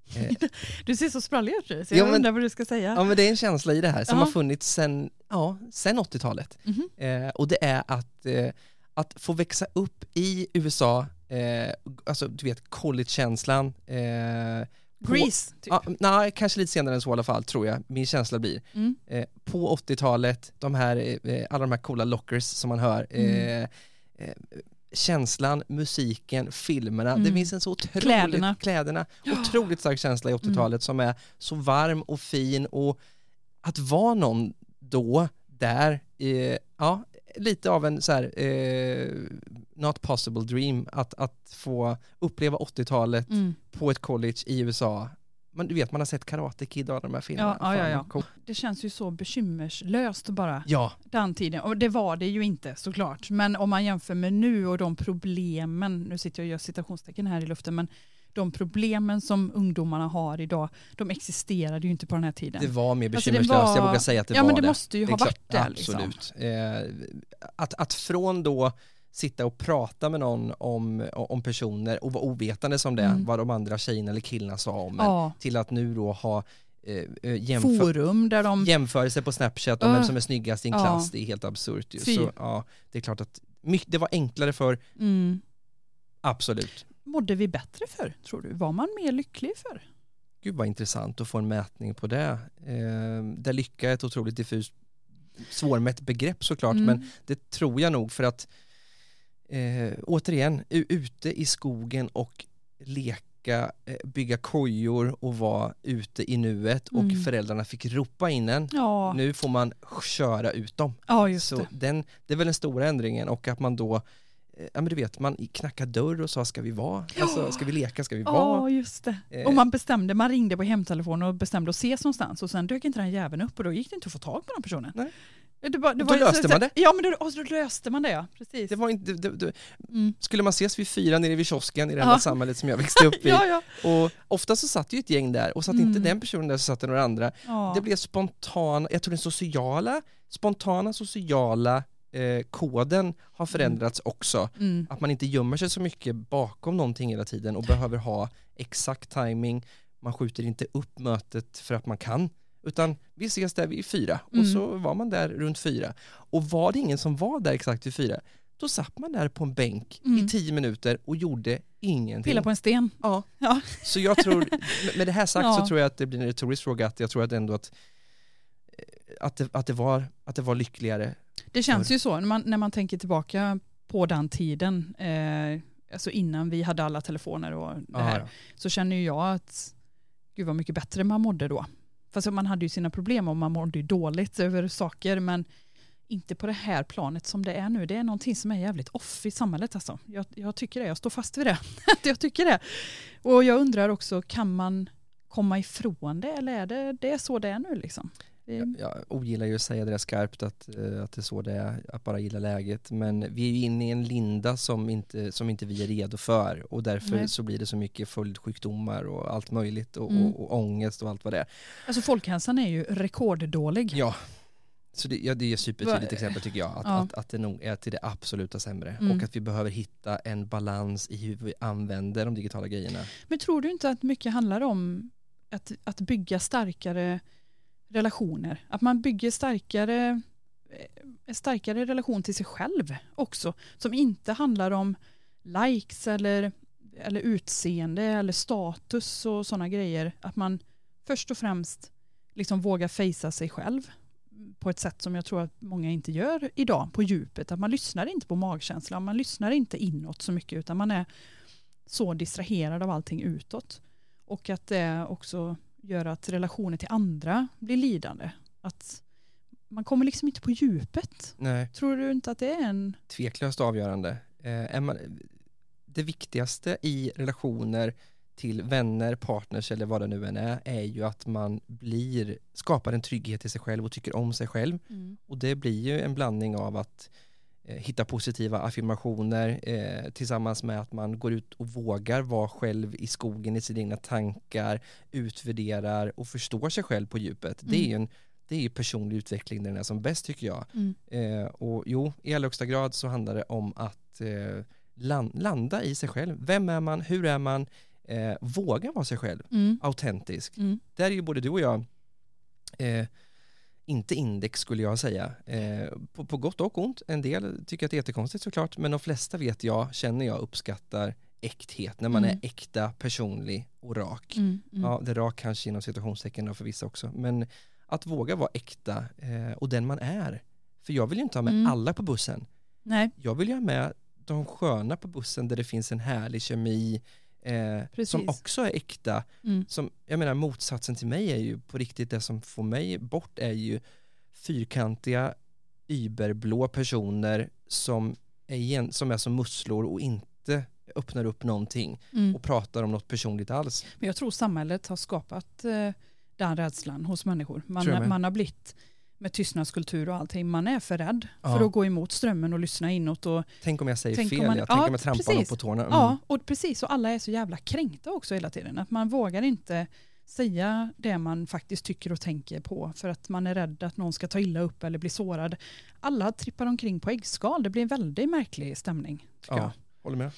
Du ser så sprallig ut så Ja, jag men- undrar vad du ska säga. Ja men det är en känsla i det här som Ja. har funnits sen, ja, sen 80-talet. Mhm. Eh, och det är att, eh, att få växa upp i USA, eh, alltså du vet collegekänslan. Eh, Grease, typ. Ja, nej, kanske lite senare än så i alla fall tror jag, min känsla blir. Mm. Eh, på 80-talet, de här, eh, alla de här coola lockers som man hör. Eh, Mm. Känslan, musiken, filmerna. Mm. Det finns en så otroligt, Kläderna. kläderna otroligt stark känsla i 80-talet som är så varm och fin och att vara någon då, där, eh, ja, lite av en så här, eh, not possible dream att, att få uppleva 80-talet Mm. på ett college i USA. Man, du vet, man har sett Karate Kid och de här filmerna. Ja, ja, ja, ja. Det känns ju så bekymmerslöst bara, Ja, den tiden. Och det var det ju inte såklart. Men om man jämför med nu och de problemen, nu sitter jag och gör citationstecken här i luften, men de problemen som ungdomarna har idag, de existerade ju inte på den här tiden. Det var mer Alltså, det bekymmerslöst, var- jag vågar säga att det ja var men det, det. måste ju Det ha varit det. Liksom. Absolut. Eh, att, att från då sitta och prata med någon om, om personer och vara ovetande som det, Mm. vad de andra tjejerna eller killarna sa om Ja, till att nu då ha eh, eh, jämför, forum där de... jämförelse på Snapchat om vem Öh. som är snyggast i en Ja. klass, det är helt absurt. ju. Fy. Så ja, det är klart att my- det var enklare för Mm. absolut. Mådde vi bättre för tror du? Var man mer lycklig för? Gud vad intressant att få en mätning på det. Eh, där lycka är ett otroligt diffust svårmätt begrepp såklart, Mm. men det tror jag nog för att eh, återigen, ute i skogen och leka, eh, bygga kojor och vara ute i nuet och Mm. föräldrarna fick ropa in en. Ja, Nu får man köra ut dem. ja Så det. den, det är väl den stora ändringen och att man då eh, Ja men du vet, man knackar dörr och sa ska vi vara? Alltså ska vi leka, ska vi Ja, vara? just det. Eh. Och man bestämde, man ringde på hemtelefon och bestämde att ses någonstans och sen dök inte den jäveln upp och då gick det inte att få tag på den personen. Nej. Det var, det Då var, löste man det. Ja, men då, då löste man det ja, precis. Det var inte, det, det, Mm. skulle man ses vid fyra nere vid kiosken i det Ja. enda samhället som jag växte upp i Ja, ja. och ofta så satt ju ett gäng där och satt Mm. inte den personen där så satt det några andra. ja. Det blev spontan, jag tror den sociala, spontana sociala eh, koden har förändrats också. Mm. Att man inte gömmer sig så mycket bakom någonting hela tiden och behöver ha exakt timing. Man skjuter inte upp mötet för att man kan, utan vi ses där vid fyra och Mm. så var man där runt fyra. Och var det ingen som var där exakt vid fyra, då satt man där på en bänk Mm. i tio minuter och gjorde ingenting. Pilla på en sten. Ja. Ja. Så jag tror, med- det här sagt Ja. så tror jag att det blir en retorisk fråga, att jag tror att ändå att, eh, att, det, att, det, var, att det var lyckligare. Det känns ju så när man, när man tänker tillbaka på den tiden, eh, alltså innan vi hade alla telefoner och det här, så känner ju jag att gud vad mycket bättre man mådde då. Fast man hade ju sina problem och man mådde ju dåligt över saker men inte på det här planet som det är nu. Det är någonting som är jävligt off i samhället alltså. Jag, jag tycker det, jag står fast vid det. Jag tycker det. Och jag undrar också, kan man komma ifrån det eller är det, det är så det är nu liksom? Det, Jag, jag ogillar ju att säga det där skarpt att, eh, att det är så det är, att bara gilla läget. Men vi är ju inne i en linda som inte, som inte vi är redo för och därför Nej. så blir det så mycket följdsjukdomar och allt möjligt och, Mm. och, och ångest och allt vad det är. Alltså folkhälsan är ju rekorddålig. Ja, så det, ja, det är ett supertydligt exempel tycker jag, att, Ja. att, att det nog är till det absoluta sämre Mm. och att vi behöver hitta en balans i hur vi använder de digitala grejerna. Men tror du inte att mycket handlar om att, att bygga starkare relationer? Att man bygger starkare, en starkare relation till sig själv också. Som inte handlar om likes eller, eller utseende eller status och sådana grejer. Att man först och främst liksom vågar fejsa sig själv på ett sätt som jag tror att många inte gör idag på djupet. Att man lyssnar inte på magkänslan, man lyssnar inte inåt så mycket utan man är så distraherad av allting utåt. Och att det också gör att relationer till andra blir lidande. Att man kommer liksom inte på djupet. Nej. Tror du inte att det är en... tveklöst avgörande. Eh, man, det viktigaste i relationer till vänner, partners eller vad det nu än är, är ju att man blir, skapar en trygghet i sig själv och tycker om sig själv. Och det blir ju en blandning av att hitta positiva affirmationer eh, tillsammans med att man går ut och vågar vara själv i skogen i sina egna tankar, utvärderar och förstår sig själv på djupet. Det är Mm. en det är ju personlig utveckling när den är som bäst tycker jag. Mm. Eh, och jo, i allra högsta grad så handlar det om att eh, lan- landa i sig själv. Vem är man? Hur är man? Eh, våga vara sig själv, Mm. autentisk. Mm. Där är ju både du och jag eh, inte index skulle jag säga. Eh, på, på gott och ont. En del tycker att det är jättekonstigt såklart, men de flesta vet jag, känner jag, uppskattar äkthet. När man Mm. är äkta, personlig och rak. Mm. Mm. Ja, det rak kanske inom citationstecken då för vissa också. Men att våga vara äkta eh, och den man är. För jag vill ju inte ha med Mm. alla på bussen. Nej, Jag vill ju ha med de sköna på bussen där det finns en härlig kemi eh, som också är äkta. mm. Som, jag menar motsatsen till mig är ju på riktigt det som får mig bort är ju fyrkantiga überblå personer som är, igen, som är som musslor och inte öppnar upp någonting Mm. och pratar om något personligt alls. Men jag tror samhället har skapat eh, den rädslan hos människor. Man, man har blivit med tystnadskultur och allting. Man är för rädd Ja. för att gå emot strömmen och lyssna inåt. Och, Tänk om jag säger Tänk om fel, man- jag tänker ja, om jag trampar någon på tårna. Mm. Ja, och precis. Och alla är så jävla kränkta också hela tiden. Att man vågar inte säga det man faktiskt tycker och tänker på för att man är rädd att någon ska ta illa upp eller bli sårad. Alla trippar omkring på äggskal. Det blir en väldigt märklig stämning. tycker jag. Ja, håller med.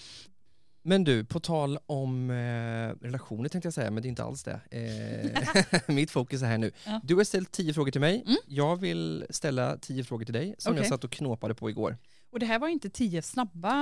Men du, på tal om eh, relationer tänkte jag säga, men det är inte alls det. Eh, mitt fokus är här nu. Ja. Du har ställt tio frågor till mig. Mm. Jag vill ställa tio frågor till dig som jag Okej. satt och knåpade på igår. Och det här var inte tio snabba...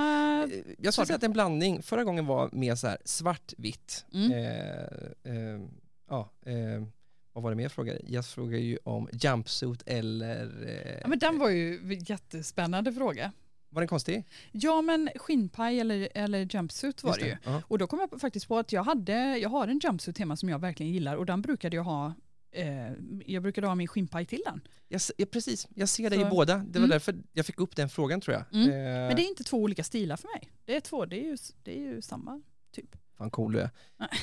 Eh, Jag Sa skulle säga att en blandning, förra gången var mer så här svartvitt. Mm. Eh, eh, ja, eh, vad var det mer jag frågade? Jag frågade ju om jumpsuit eller... Eh, Ja, men den var ju en jättespännande fråga. Var den konstig? Ja men skinnpaj eller, eller jumpsuit var Just det ju. Ja. Och då kom jag faktiskt på att jag, hade, jag har en jumpsuit hemma som jag verkligen gillar och den brukade jag ha eh, jag brukade ha min skinnpaj till den. Jag, ja, precis, jag ser dig i båda. Det var Mm. därför jag fick upp den frågan tror jag. Mm. Eh, Men det är inte två olika stilar för mig. Det är två, det är ju, det är ju samma typ. Fan cool du är.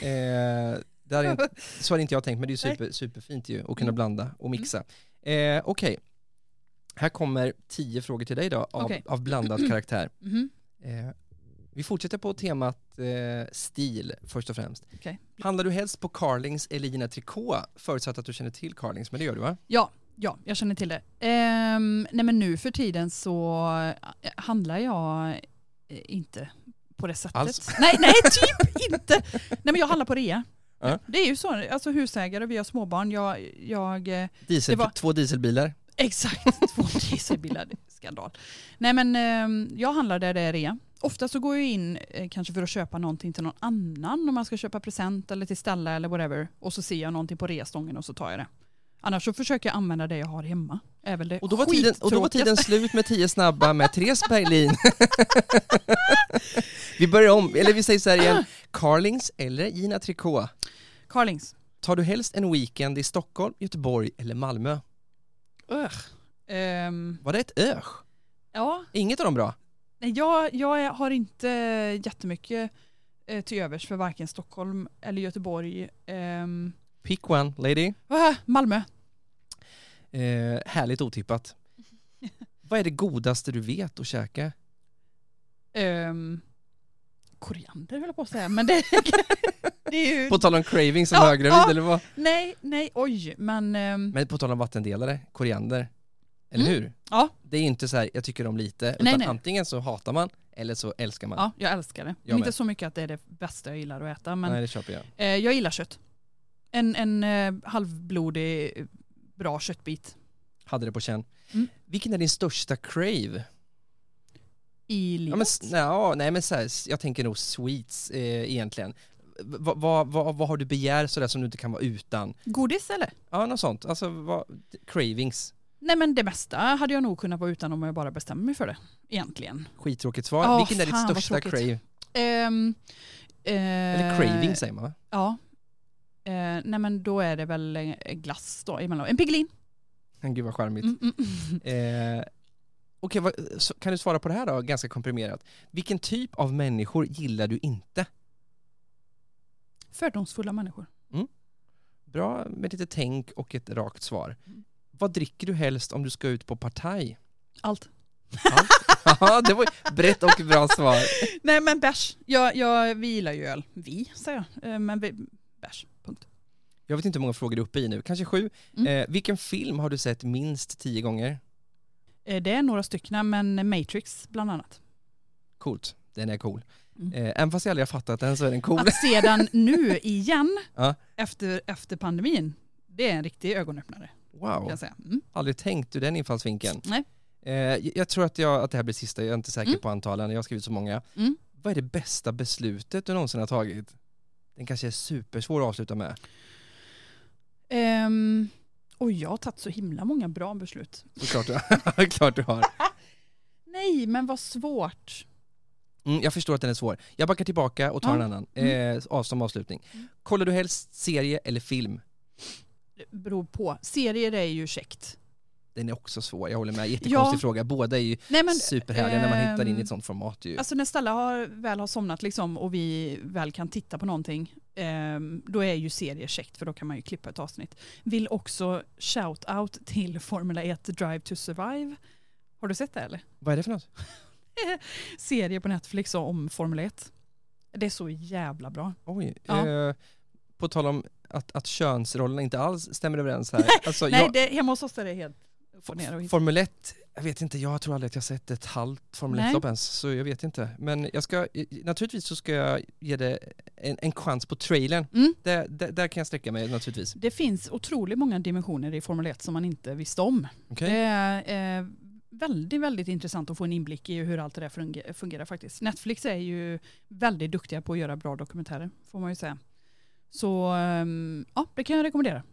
Eh, det hade inte, så hade inte jag tänkt, men det är super, superfint ju att kunna Mm. blanda och mixa. Eh, Okej, här kommer tio frågor till dig då av, Okej. av blandad karaktär. Mhm. Eh, vi fortsätter på temat eh, stil först och främst. Okej. Handlar du helst på Carlings eller Gina Tricot? Förutsatt att du känner till Carlings, men det gör du va? Ja, ja, jag känner till det. Ehm, nej men nu för tiden så eh, handlar jag eh, inte på det sättet. Alls? Nej, nej, typ inte. Nej men jag handlar på rea. Ja. Det är ju så, alltså husägare, vi har småbarn, jag, jag eh, Diesel, var- Två dieselbilar. Exakt, två dieselbilar, skandal. Nej men eh, jag handlar där det är rea. Ofta så går jag in eh, kanske för att köpa någonting till någon annan om man ska köpa present eller till ställe eller whatever. Och så ser jag någonting på reastången och så tar jag det. Annars så försöker jag använda det jag har hemma. Väl det Och då, var tiden, och då var tiden slut med tio snabba med Therese Berlin. vi börjar om, eller vi säger så här igen. Carlings eller Gina Tricot? Carlings. Tar du helst en weekend i Stockholm, Göteborg eller Malmö? Ugh. Ehm, Var det ett öh? ja, Inget av dem bra? Nej, jag, jag har inte jättemycket eh, till övers för varken Stockholm eller Göteborg. Ehm, Pick one, lady. ah, Malmö. Eh, härligt otippat. Vad är det godaste du vet att käka? Um, koriander höll jag på att säga, men det, ju... På tal om craving som Ja, höggravid ja. eller vad? Nej, nej, oj, men... ehm, Men på tal om vattendelare, koriander. Eller Mm. hur? Ja. Det är inte så här, jag tycker om lite, Nej, utan nej. antingen så hatar man eller så älskar man. ja, jag älskar det. Jag inte så mycket att det är det bästa jag gillar att äta, men Nej, det köper jag. eh, jag gillar kött. En, en eh, halvblodig, bra köttbit Hade det på känn. Mm. Vilken är din största crave? i livet. Ja, men, nej, nej men så här, jag tänker nog sweets eh, egentligen. Vad vad- vad- vad har du begär sådär som du inte kan vara utan? Godis eller? Ja, något sånt. Alltså vad, cravings. Nej men det mesta hade jag nog kunnat vara utan om jag bara bestämmer mig för det. Egentligen. Skittråkigt svar. Ja, Vilken är fan, ditt största crave? Ehm, Eller eh, craving säger man va? Ja. Eh, nej men då är det väl eh, glass då emellanåt. En Piggelin. Gud vad charmigt. Mm, mm, mm. Eh, Okej, så- kan du svara på det här då, ganska komprimerat. Vilken typ av människor gillar du inte? Fördomsfulla människor. Bra med lite tänk och ett rakt svar. Mm. Vad dricker du helst om du ska ut på partaj? Allt. Ja, det var brett och bra svar. nej men bärs. Jag, jag, vi gillar ju öl. Vi säger jag. Eh, men bärs. Punkt. Jag vet inte hur många frågor du är uppe i nu, kanske sju. Mm. Eh, vilken film har du sett minst tio gånger? Eh, det är några stycken men Matrix bland annat. Coolt, den är cool. Mm. Eh, även fast jag aldrig har fattat den så är den cool. Att se den nu igen Ja. efter, efter pandemin. Det är en riktig ögonöppnare. Wow. Mm. aldrig tänkt ur den infallsvinkeln. Nej. Eh, jag- tror att, jag, att det här blir sista, jag är inte säker Mm. på antalen, jag har skrivit så många. Mm. Vad är det bästa beslutet du någonsin har tagit? Den kanske är supersvår att avsluta med. Ehm, och jag har tagit så himla många bra beslut. Såklart du. Klart du har. Nej, men vad svårt. Mm, jag förstår att den är svår. Jag backar tillbaka och tar en annan. Eh, av- som avslutning. Mm. Kollar du helst serie eller film? Det beror på. Serier är ju käckt. den är också svår. Jag håller med, jättekonstig Ja. fråga. Båda är ju Nej, men, superhärliga när man hittar in i ehm, ett sånt format. Ju. Alltså när Stella har, väl har somnat liksom och vi väl kan titta på någonting, ehm, då är ju serier käckt för då kan man ju klippa ett avsnitt. Vill också shout-out till Formula 1 Drive to Survive. Har du sett det eller? Vad är det för något? Serie på Netflix om Formel 1. Det är så jävla bra. Oj. Ja. Eh, på tal om att, att könsrollerna inte alls stämmer överens här. Alltså, Nej, jag, det, hemma hos oss är det helt. Formel 1, jag vet inte, jag tror aldrig att jag sett ett halvt Formel Nej. 1-lopp ens, så jag vet inte. Men jag ska, naturligtvis så ska jag ge det en, en chans på trailern. Mm. Där, där, där kan jag sträcka mig naturligtvis. Det finns otroligt många dimensioner i Formel 1 som man inte visste om. Okej? Det är eh, väldigt, väldigt intressant att få en inblick i hur allt det där fungerar, fungerar faktiskt. Netflix är ju väldigt duktiga på att göra bra dokumentärer, får man ju säga. Så ehm, ja, det kan jag rekommendera.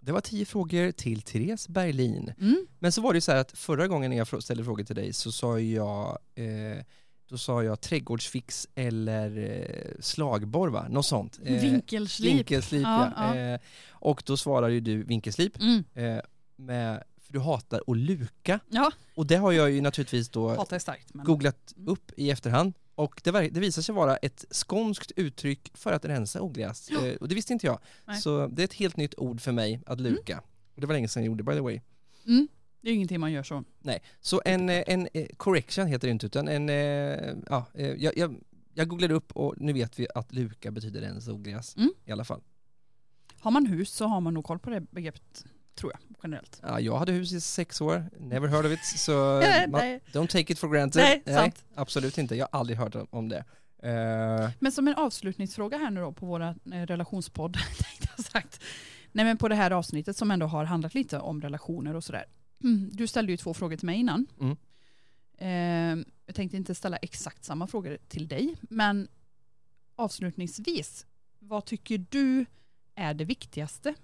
Det var tio frågor till Therese Berlin. Mm. Men så var det ju så här att förra gången när jag ställde frågor till dig så sa jag eh, då sa jag trädgårdsfix eller eh, slagborr va? Något sånt. Eh, Vinkelslip. Vinkelslip Ja, ja. Eh, och då svarar ju du vinkelslip. Mm. Eh, med, för du hatar att luka. Ja, Och det har jag ju naturligtvis då starkt. Men... googlat Mm. upp i efterhand. Och det, ver- det visar sig vara ett skånskt uttryck för att rensa ogräs. Ja. Eh, och det visste inte jag. Nej. Så det är ett helt nytt ord för mig att luka. Och det var länge sedan jag gjorde by the way. Mm. Det är ingenting man gör så. Nej, så en, eh, en eh, correction heter det inte utan en, eh, ja, jag, jag, jag googlade upp och nu vet vi att luka betyder rensa ogräs Mm. i alla fall. Har man hus så har man nog koll på det begreppet, tror jag, generellt. Ja, jag hade hus i sex år, never heard of it, så Nej. don't take it for granted. Nej, sant. absolut inte, jag har aldrig hört om det. Eh, Men som en avslutningsfråga här nu då på våra eh, relationspodd, sagt. Nej men på det här avsnittet som ändå har handlat lite om relationer och sådär. Mm, Du ställde ju två frågor till mig innan. Mm. Eh, jag tänkte inte ställa exakt samma frågor till dig, men avslutningsvis, vad tycker du är det viktigaste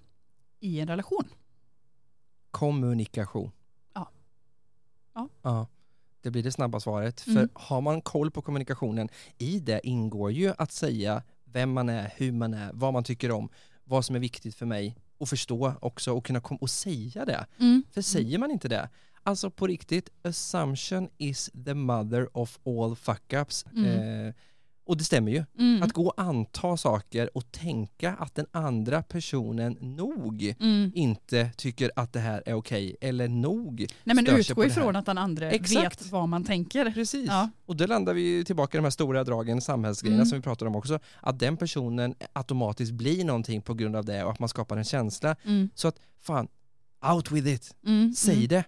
i en relation? Kommunikation. Ja. Ja. Ja, det blir det snabba svaret. För Mm. har man koll på kommunikationen, i det ingår ju att säga vem man är, hur man är, vad man tycker om, vad som är viktigt för mig och förstå också och kunna kom- och säga det. För säger man inte det, alltså på riktigt, assumption is the mother of all fuck-ups. Mm. Eh, och det stämmer ju. Mm. Att gå och anta saker och tänka att den andra personen nog Mm. inte tycker att det här är okej eller nog Nej men utgå ifrån att den andra Exakt. vet vad man tänker. Precis. Ja. Och då landar vi tillbaka i de här stora dragen, samhällsgrejerna Mm. som vi pratar om också. Att den personen automatiskt blir någonting på grund av det och att man skapar en känsla. Mm. Så att fan, out with it, Mm. säg mm. det.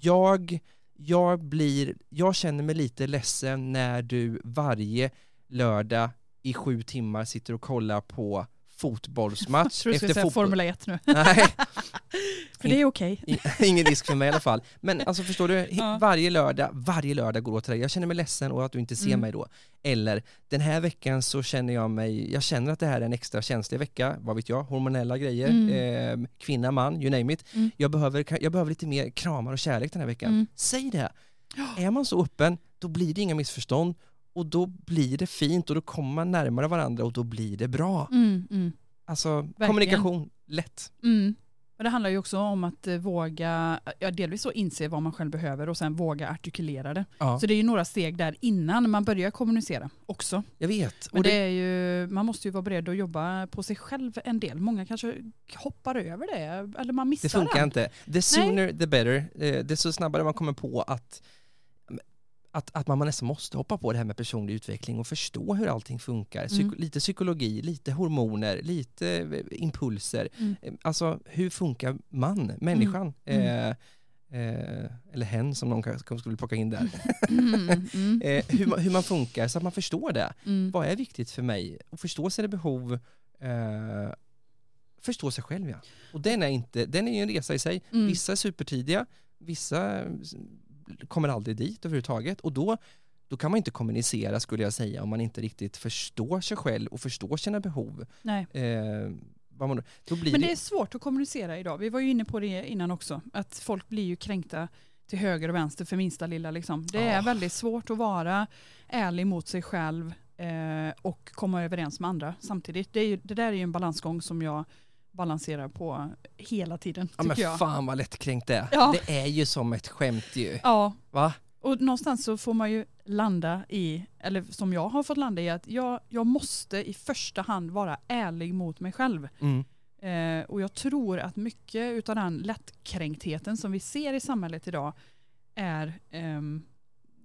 Jag, jag blir, jag känner mig lite ledsen när du varje lördag i sju timmar sitter och kollar på fotbollsmatch Jag tror du skulle säga. Formel 1 nu. Nej, För det är okej. I- Ingen risk för mig i alla fall. Men alltså förstår du, Ja. varje lördag, varje lördag går åt till dig. Jag känner mig ledsen och att du inte ser Mm. mig då. Eller, den här veckan så känner jag mig, jag känner att det här är en extra känslig vecka, vad vet jag, hormonella grejer, Mm. eh, kvinna, man, you name it. Mm. Jag, behöver, jag behöver lite mer kramar och kärlek den här veckan. Mm. Säg det. Är man så öppen, då blir det inga missförstånd och då blir det fint och då kommer man närmare varandra och då blir det bra. Mm. Mm. Alltså kommunikation, lätt. Mm. Och det handlar ju också om att eh, våga, ja, delvis så inse vad man själv behöver och sen våga artikulera det. Ja, Så det är ju några steg där innan man börjar kommunicera också. jag vet. Men Och det det, är ju, man måste ju vara beredd att jobba på sig själv en del. Många kanske hoppar över det eller man missar Det funkar det. inte. The sooner the better. Eh, Desto snabbare man kommer på att, att, att man nästan måste hoppa på det här med personlig utveckling och förstå hur allting funkar. Psyko- Mm. Lite psykologi, lite hormoner, lite eh, impulser. Mm. Eh, Alltså hur funkar man, människan? Mm. Eh, eh, eller hen som någon kanske skulle plocka in där. Mm. Mm. Eh, hur, man, hur man funkar så att man förstår det. Mm. Vad är viktigt för mig? Och förstå sina behov. Eh, förstå sig själv ja. Och den är, inte, den är ju en resa i sig. Mm. Vissa är supertidiga, vissa kommer aldrig dit överhuvudtaget och då, då kan man inte kommunicera skulle jag säga om man inte riktigt förstår sig själv och förstår sina behov. Nej. Eh, man, Men det, är svårt att kommunicera idag. Vi var ju inne på det innan också. Att folk blir ju kränkta till höger och vänster för minsta lilla. Liksom. Det är Ah. väldigt svårt att vara ärlig mot sig själv eh, och komma överens med andra samtidigt. Det, är ju, det där är ju en balansgång som jag balanserar på hela tiden. Ja men jag. fan vad lättkränkt det är. Ja. Det är ju som ett skämt ju. Ja, Va? och någonstans så får man ju landa i, eller som jag har fått landa i, att jag, jag måste i första hand vara ärlig mot mig själv. Mm. Eh, och jag tror att mycket av den lättkränktheten som vi ser i samhället idag är, ehm,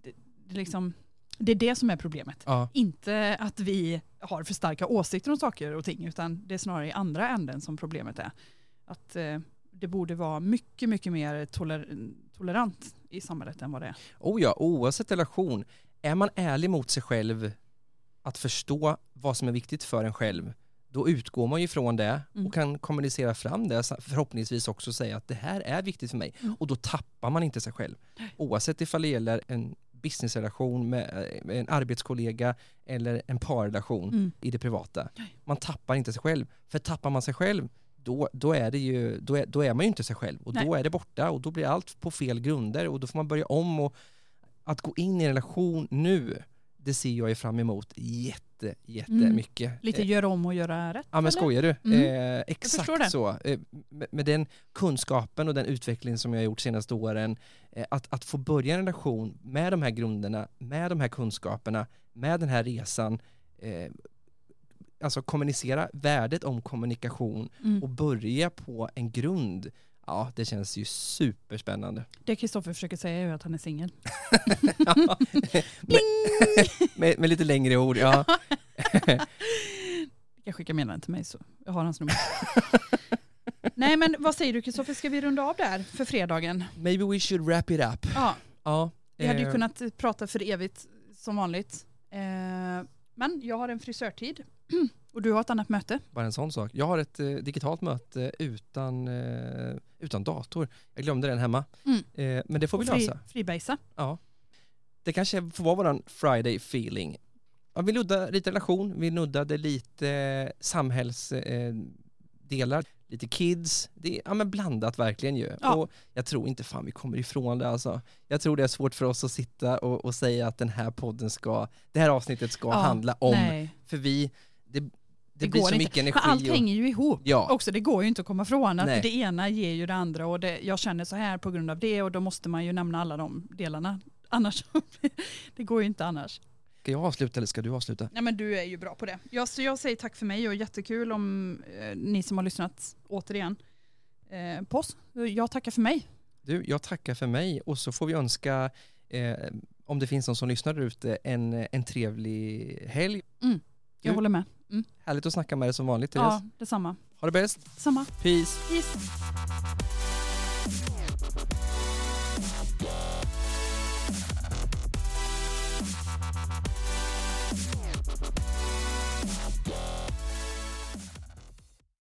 det, det, liksom, det är det som är problemet. Ja. Inte att vi har för starka åsikter om saker och ting, utan det är snarare i andra änden som problemet är. Att eh, det borde vara mycket, mycket mer toler tolerant i samhället än vad det är. Oh ja, oavsett relation. Är man ärlig mot sig själv att förstå vad som är viktigt för en själv, då utgår man ju från det Mm. och kan kommunicera fram det, förhoppningsvis också säga att det här är viktigt för mig. Mm. Och då tappar man inte sig själv. Oavsett ifall det gäller en businessrelation med eh, en arbetskollega eller en parrelation Mm. i det privata. Man tappar inte sig själv. För tappar man sig själv, då, då, är, det ju, då, är, då är man ju inte sig själv och då Nej. är det borta och då blir allt på fel grunder och då får man börja om och att gå in i en relation nu, det ser jag ju fram emot jätte, jättemycket. Lite Eh, göra om och göra rätt. Ja men eller? skojar du? Mm. Eh, exakt så. Eh, med, med den kunskapen och den utveckling som jag har gjort senaste åren, eh, att, att få börja en relation med de här grunderna, med de här kunskaperna, med den här resan, eh, alltså kommunicera värdet om kommunikation Mm. och börja på en grund, ja det känns ju superspännande. Det Kristoffer försöker säga är ju att han är singel. Ja. med, med, med lite längre ord, ja. Jag kan skicka meddelande till mig så jag har hans nummer. Nej men vad säger du Kristoffer, ska vi runda av där för fredagen? Maybe we should wrap it up. Ja, Ja, vi hade ju eh, kunnat prata för evigt som vanligt. Eh, men jag har en frisörtid och du har ett annat möte. Bara en sån sak. Jag har ett eh, digitalt möte utan, eh, utan dator. Jag glömde den hemma. Mm. Eh, men det får vi Fri, lösa. fribasea. Ja. Det kanske får vara våran Friday feeling. Ja, vi nuddar lite relation, vi nuddade lite eh, samhällsdelar, delar, lite kids. Det är ja, men blandat verkligen ju. Ja. Och jag tror inte fan vi kommer ifrån det alltså. Jag tror det är svårt för oss att sitta och, och säga att den här podden ska, det här avsnittet ska Ja, handla om, Nej, för vi, det, det, det, blir går så inte. mycket Men energi. allt och, hänger ju ihop. ja, Också, det går ju inte att komma ifrån att Nej. det ena ger ju det andra och det, jag känner så här på grund av det och då måste man ju nämna alla de delarna. Annars, det går ju inte annars. ska jag avsluta eller ska du avsluta? Nej men du är ju bra på det. Jag, så jag säger tack för mig och jättekul om eh, ni som har lyssnat återigen eh, på oss. Jag tackar för mig. Du, jag tackar för mig och så får vi önska, eh, om det finns någon som lyssnar där ute, en, en trevlig helg. Jag Du- håller med. Härligt att snacka med dig som vanligt, Therese. Ja, detsamma. Ha det bäst. Samma. Peace. Peace.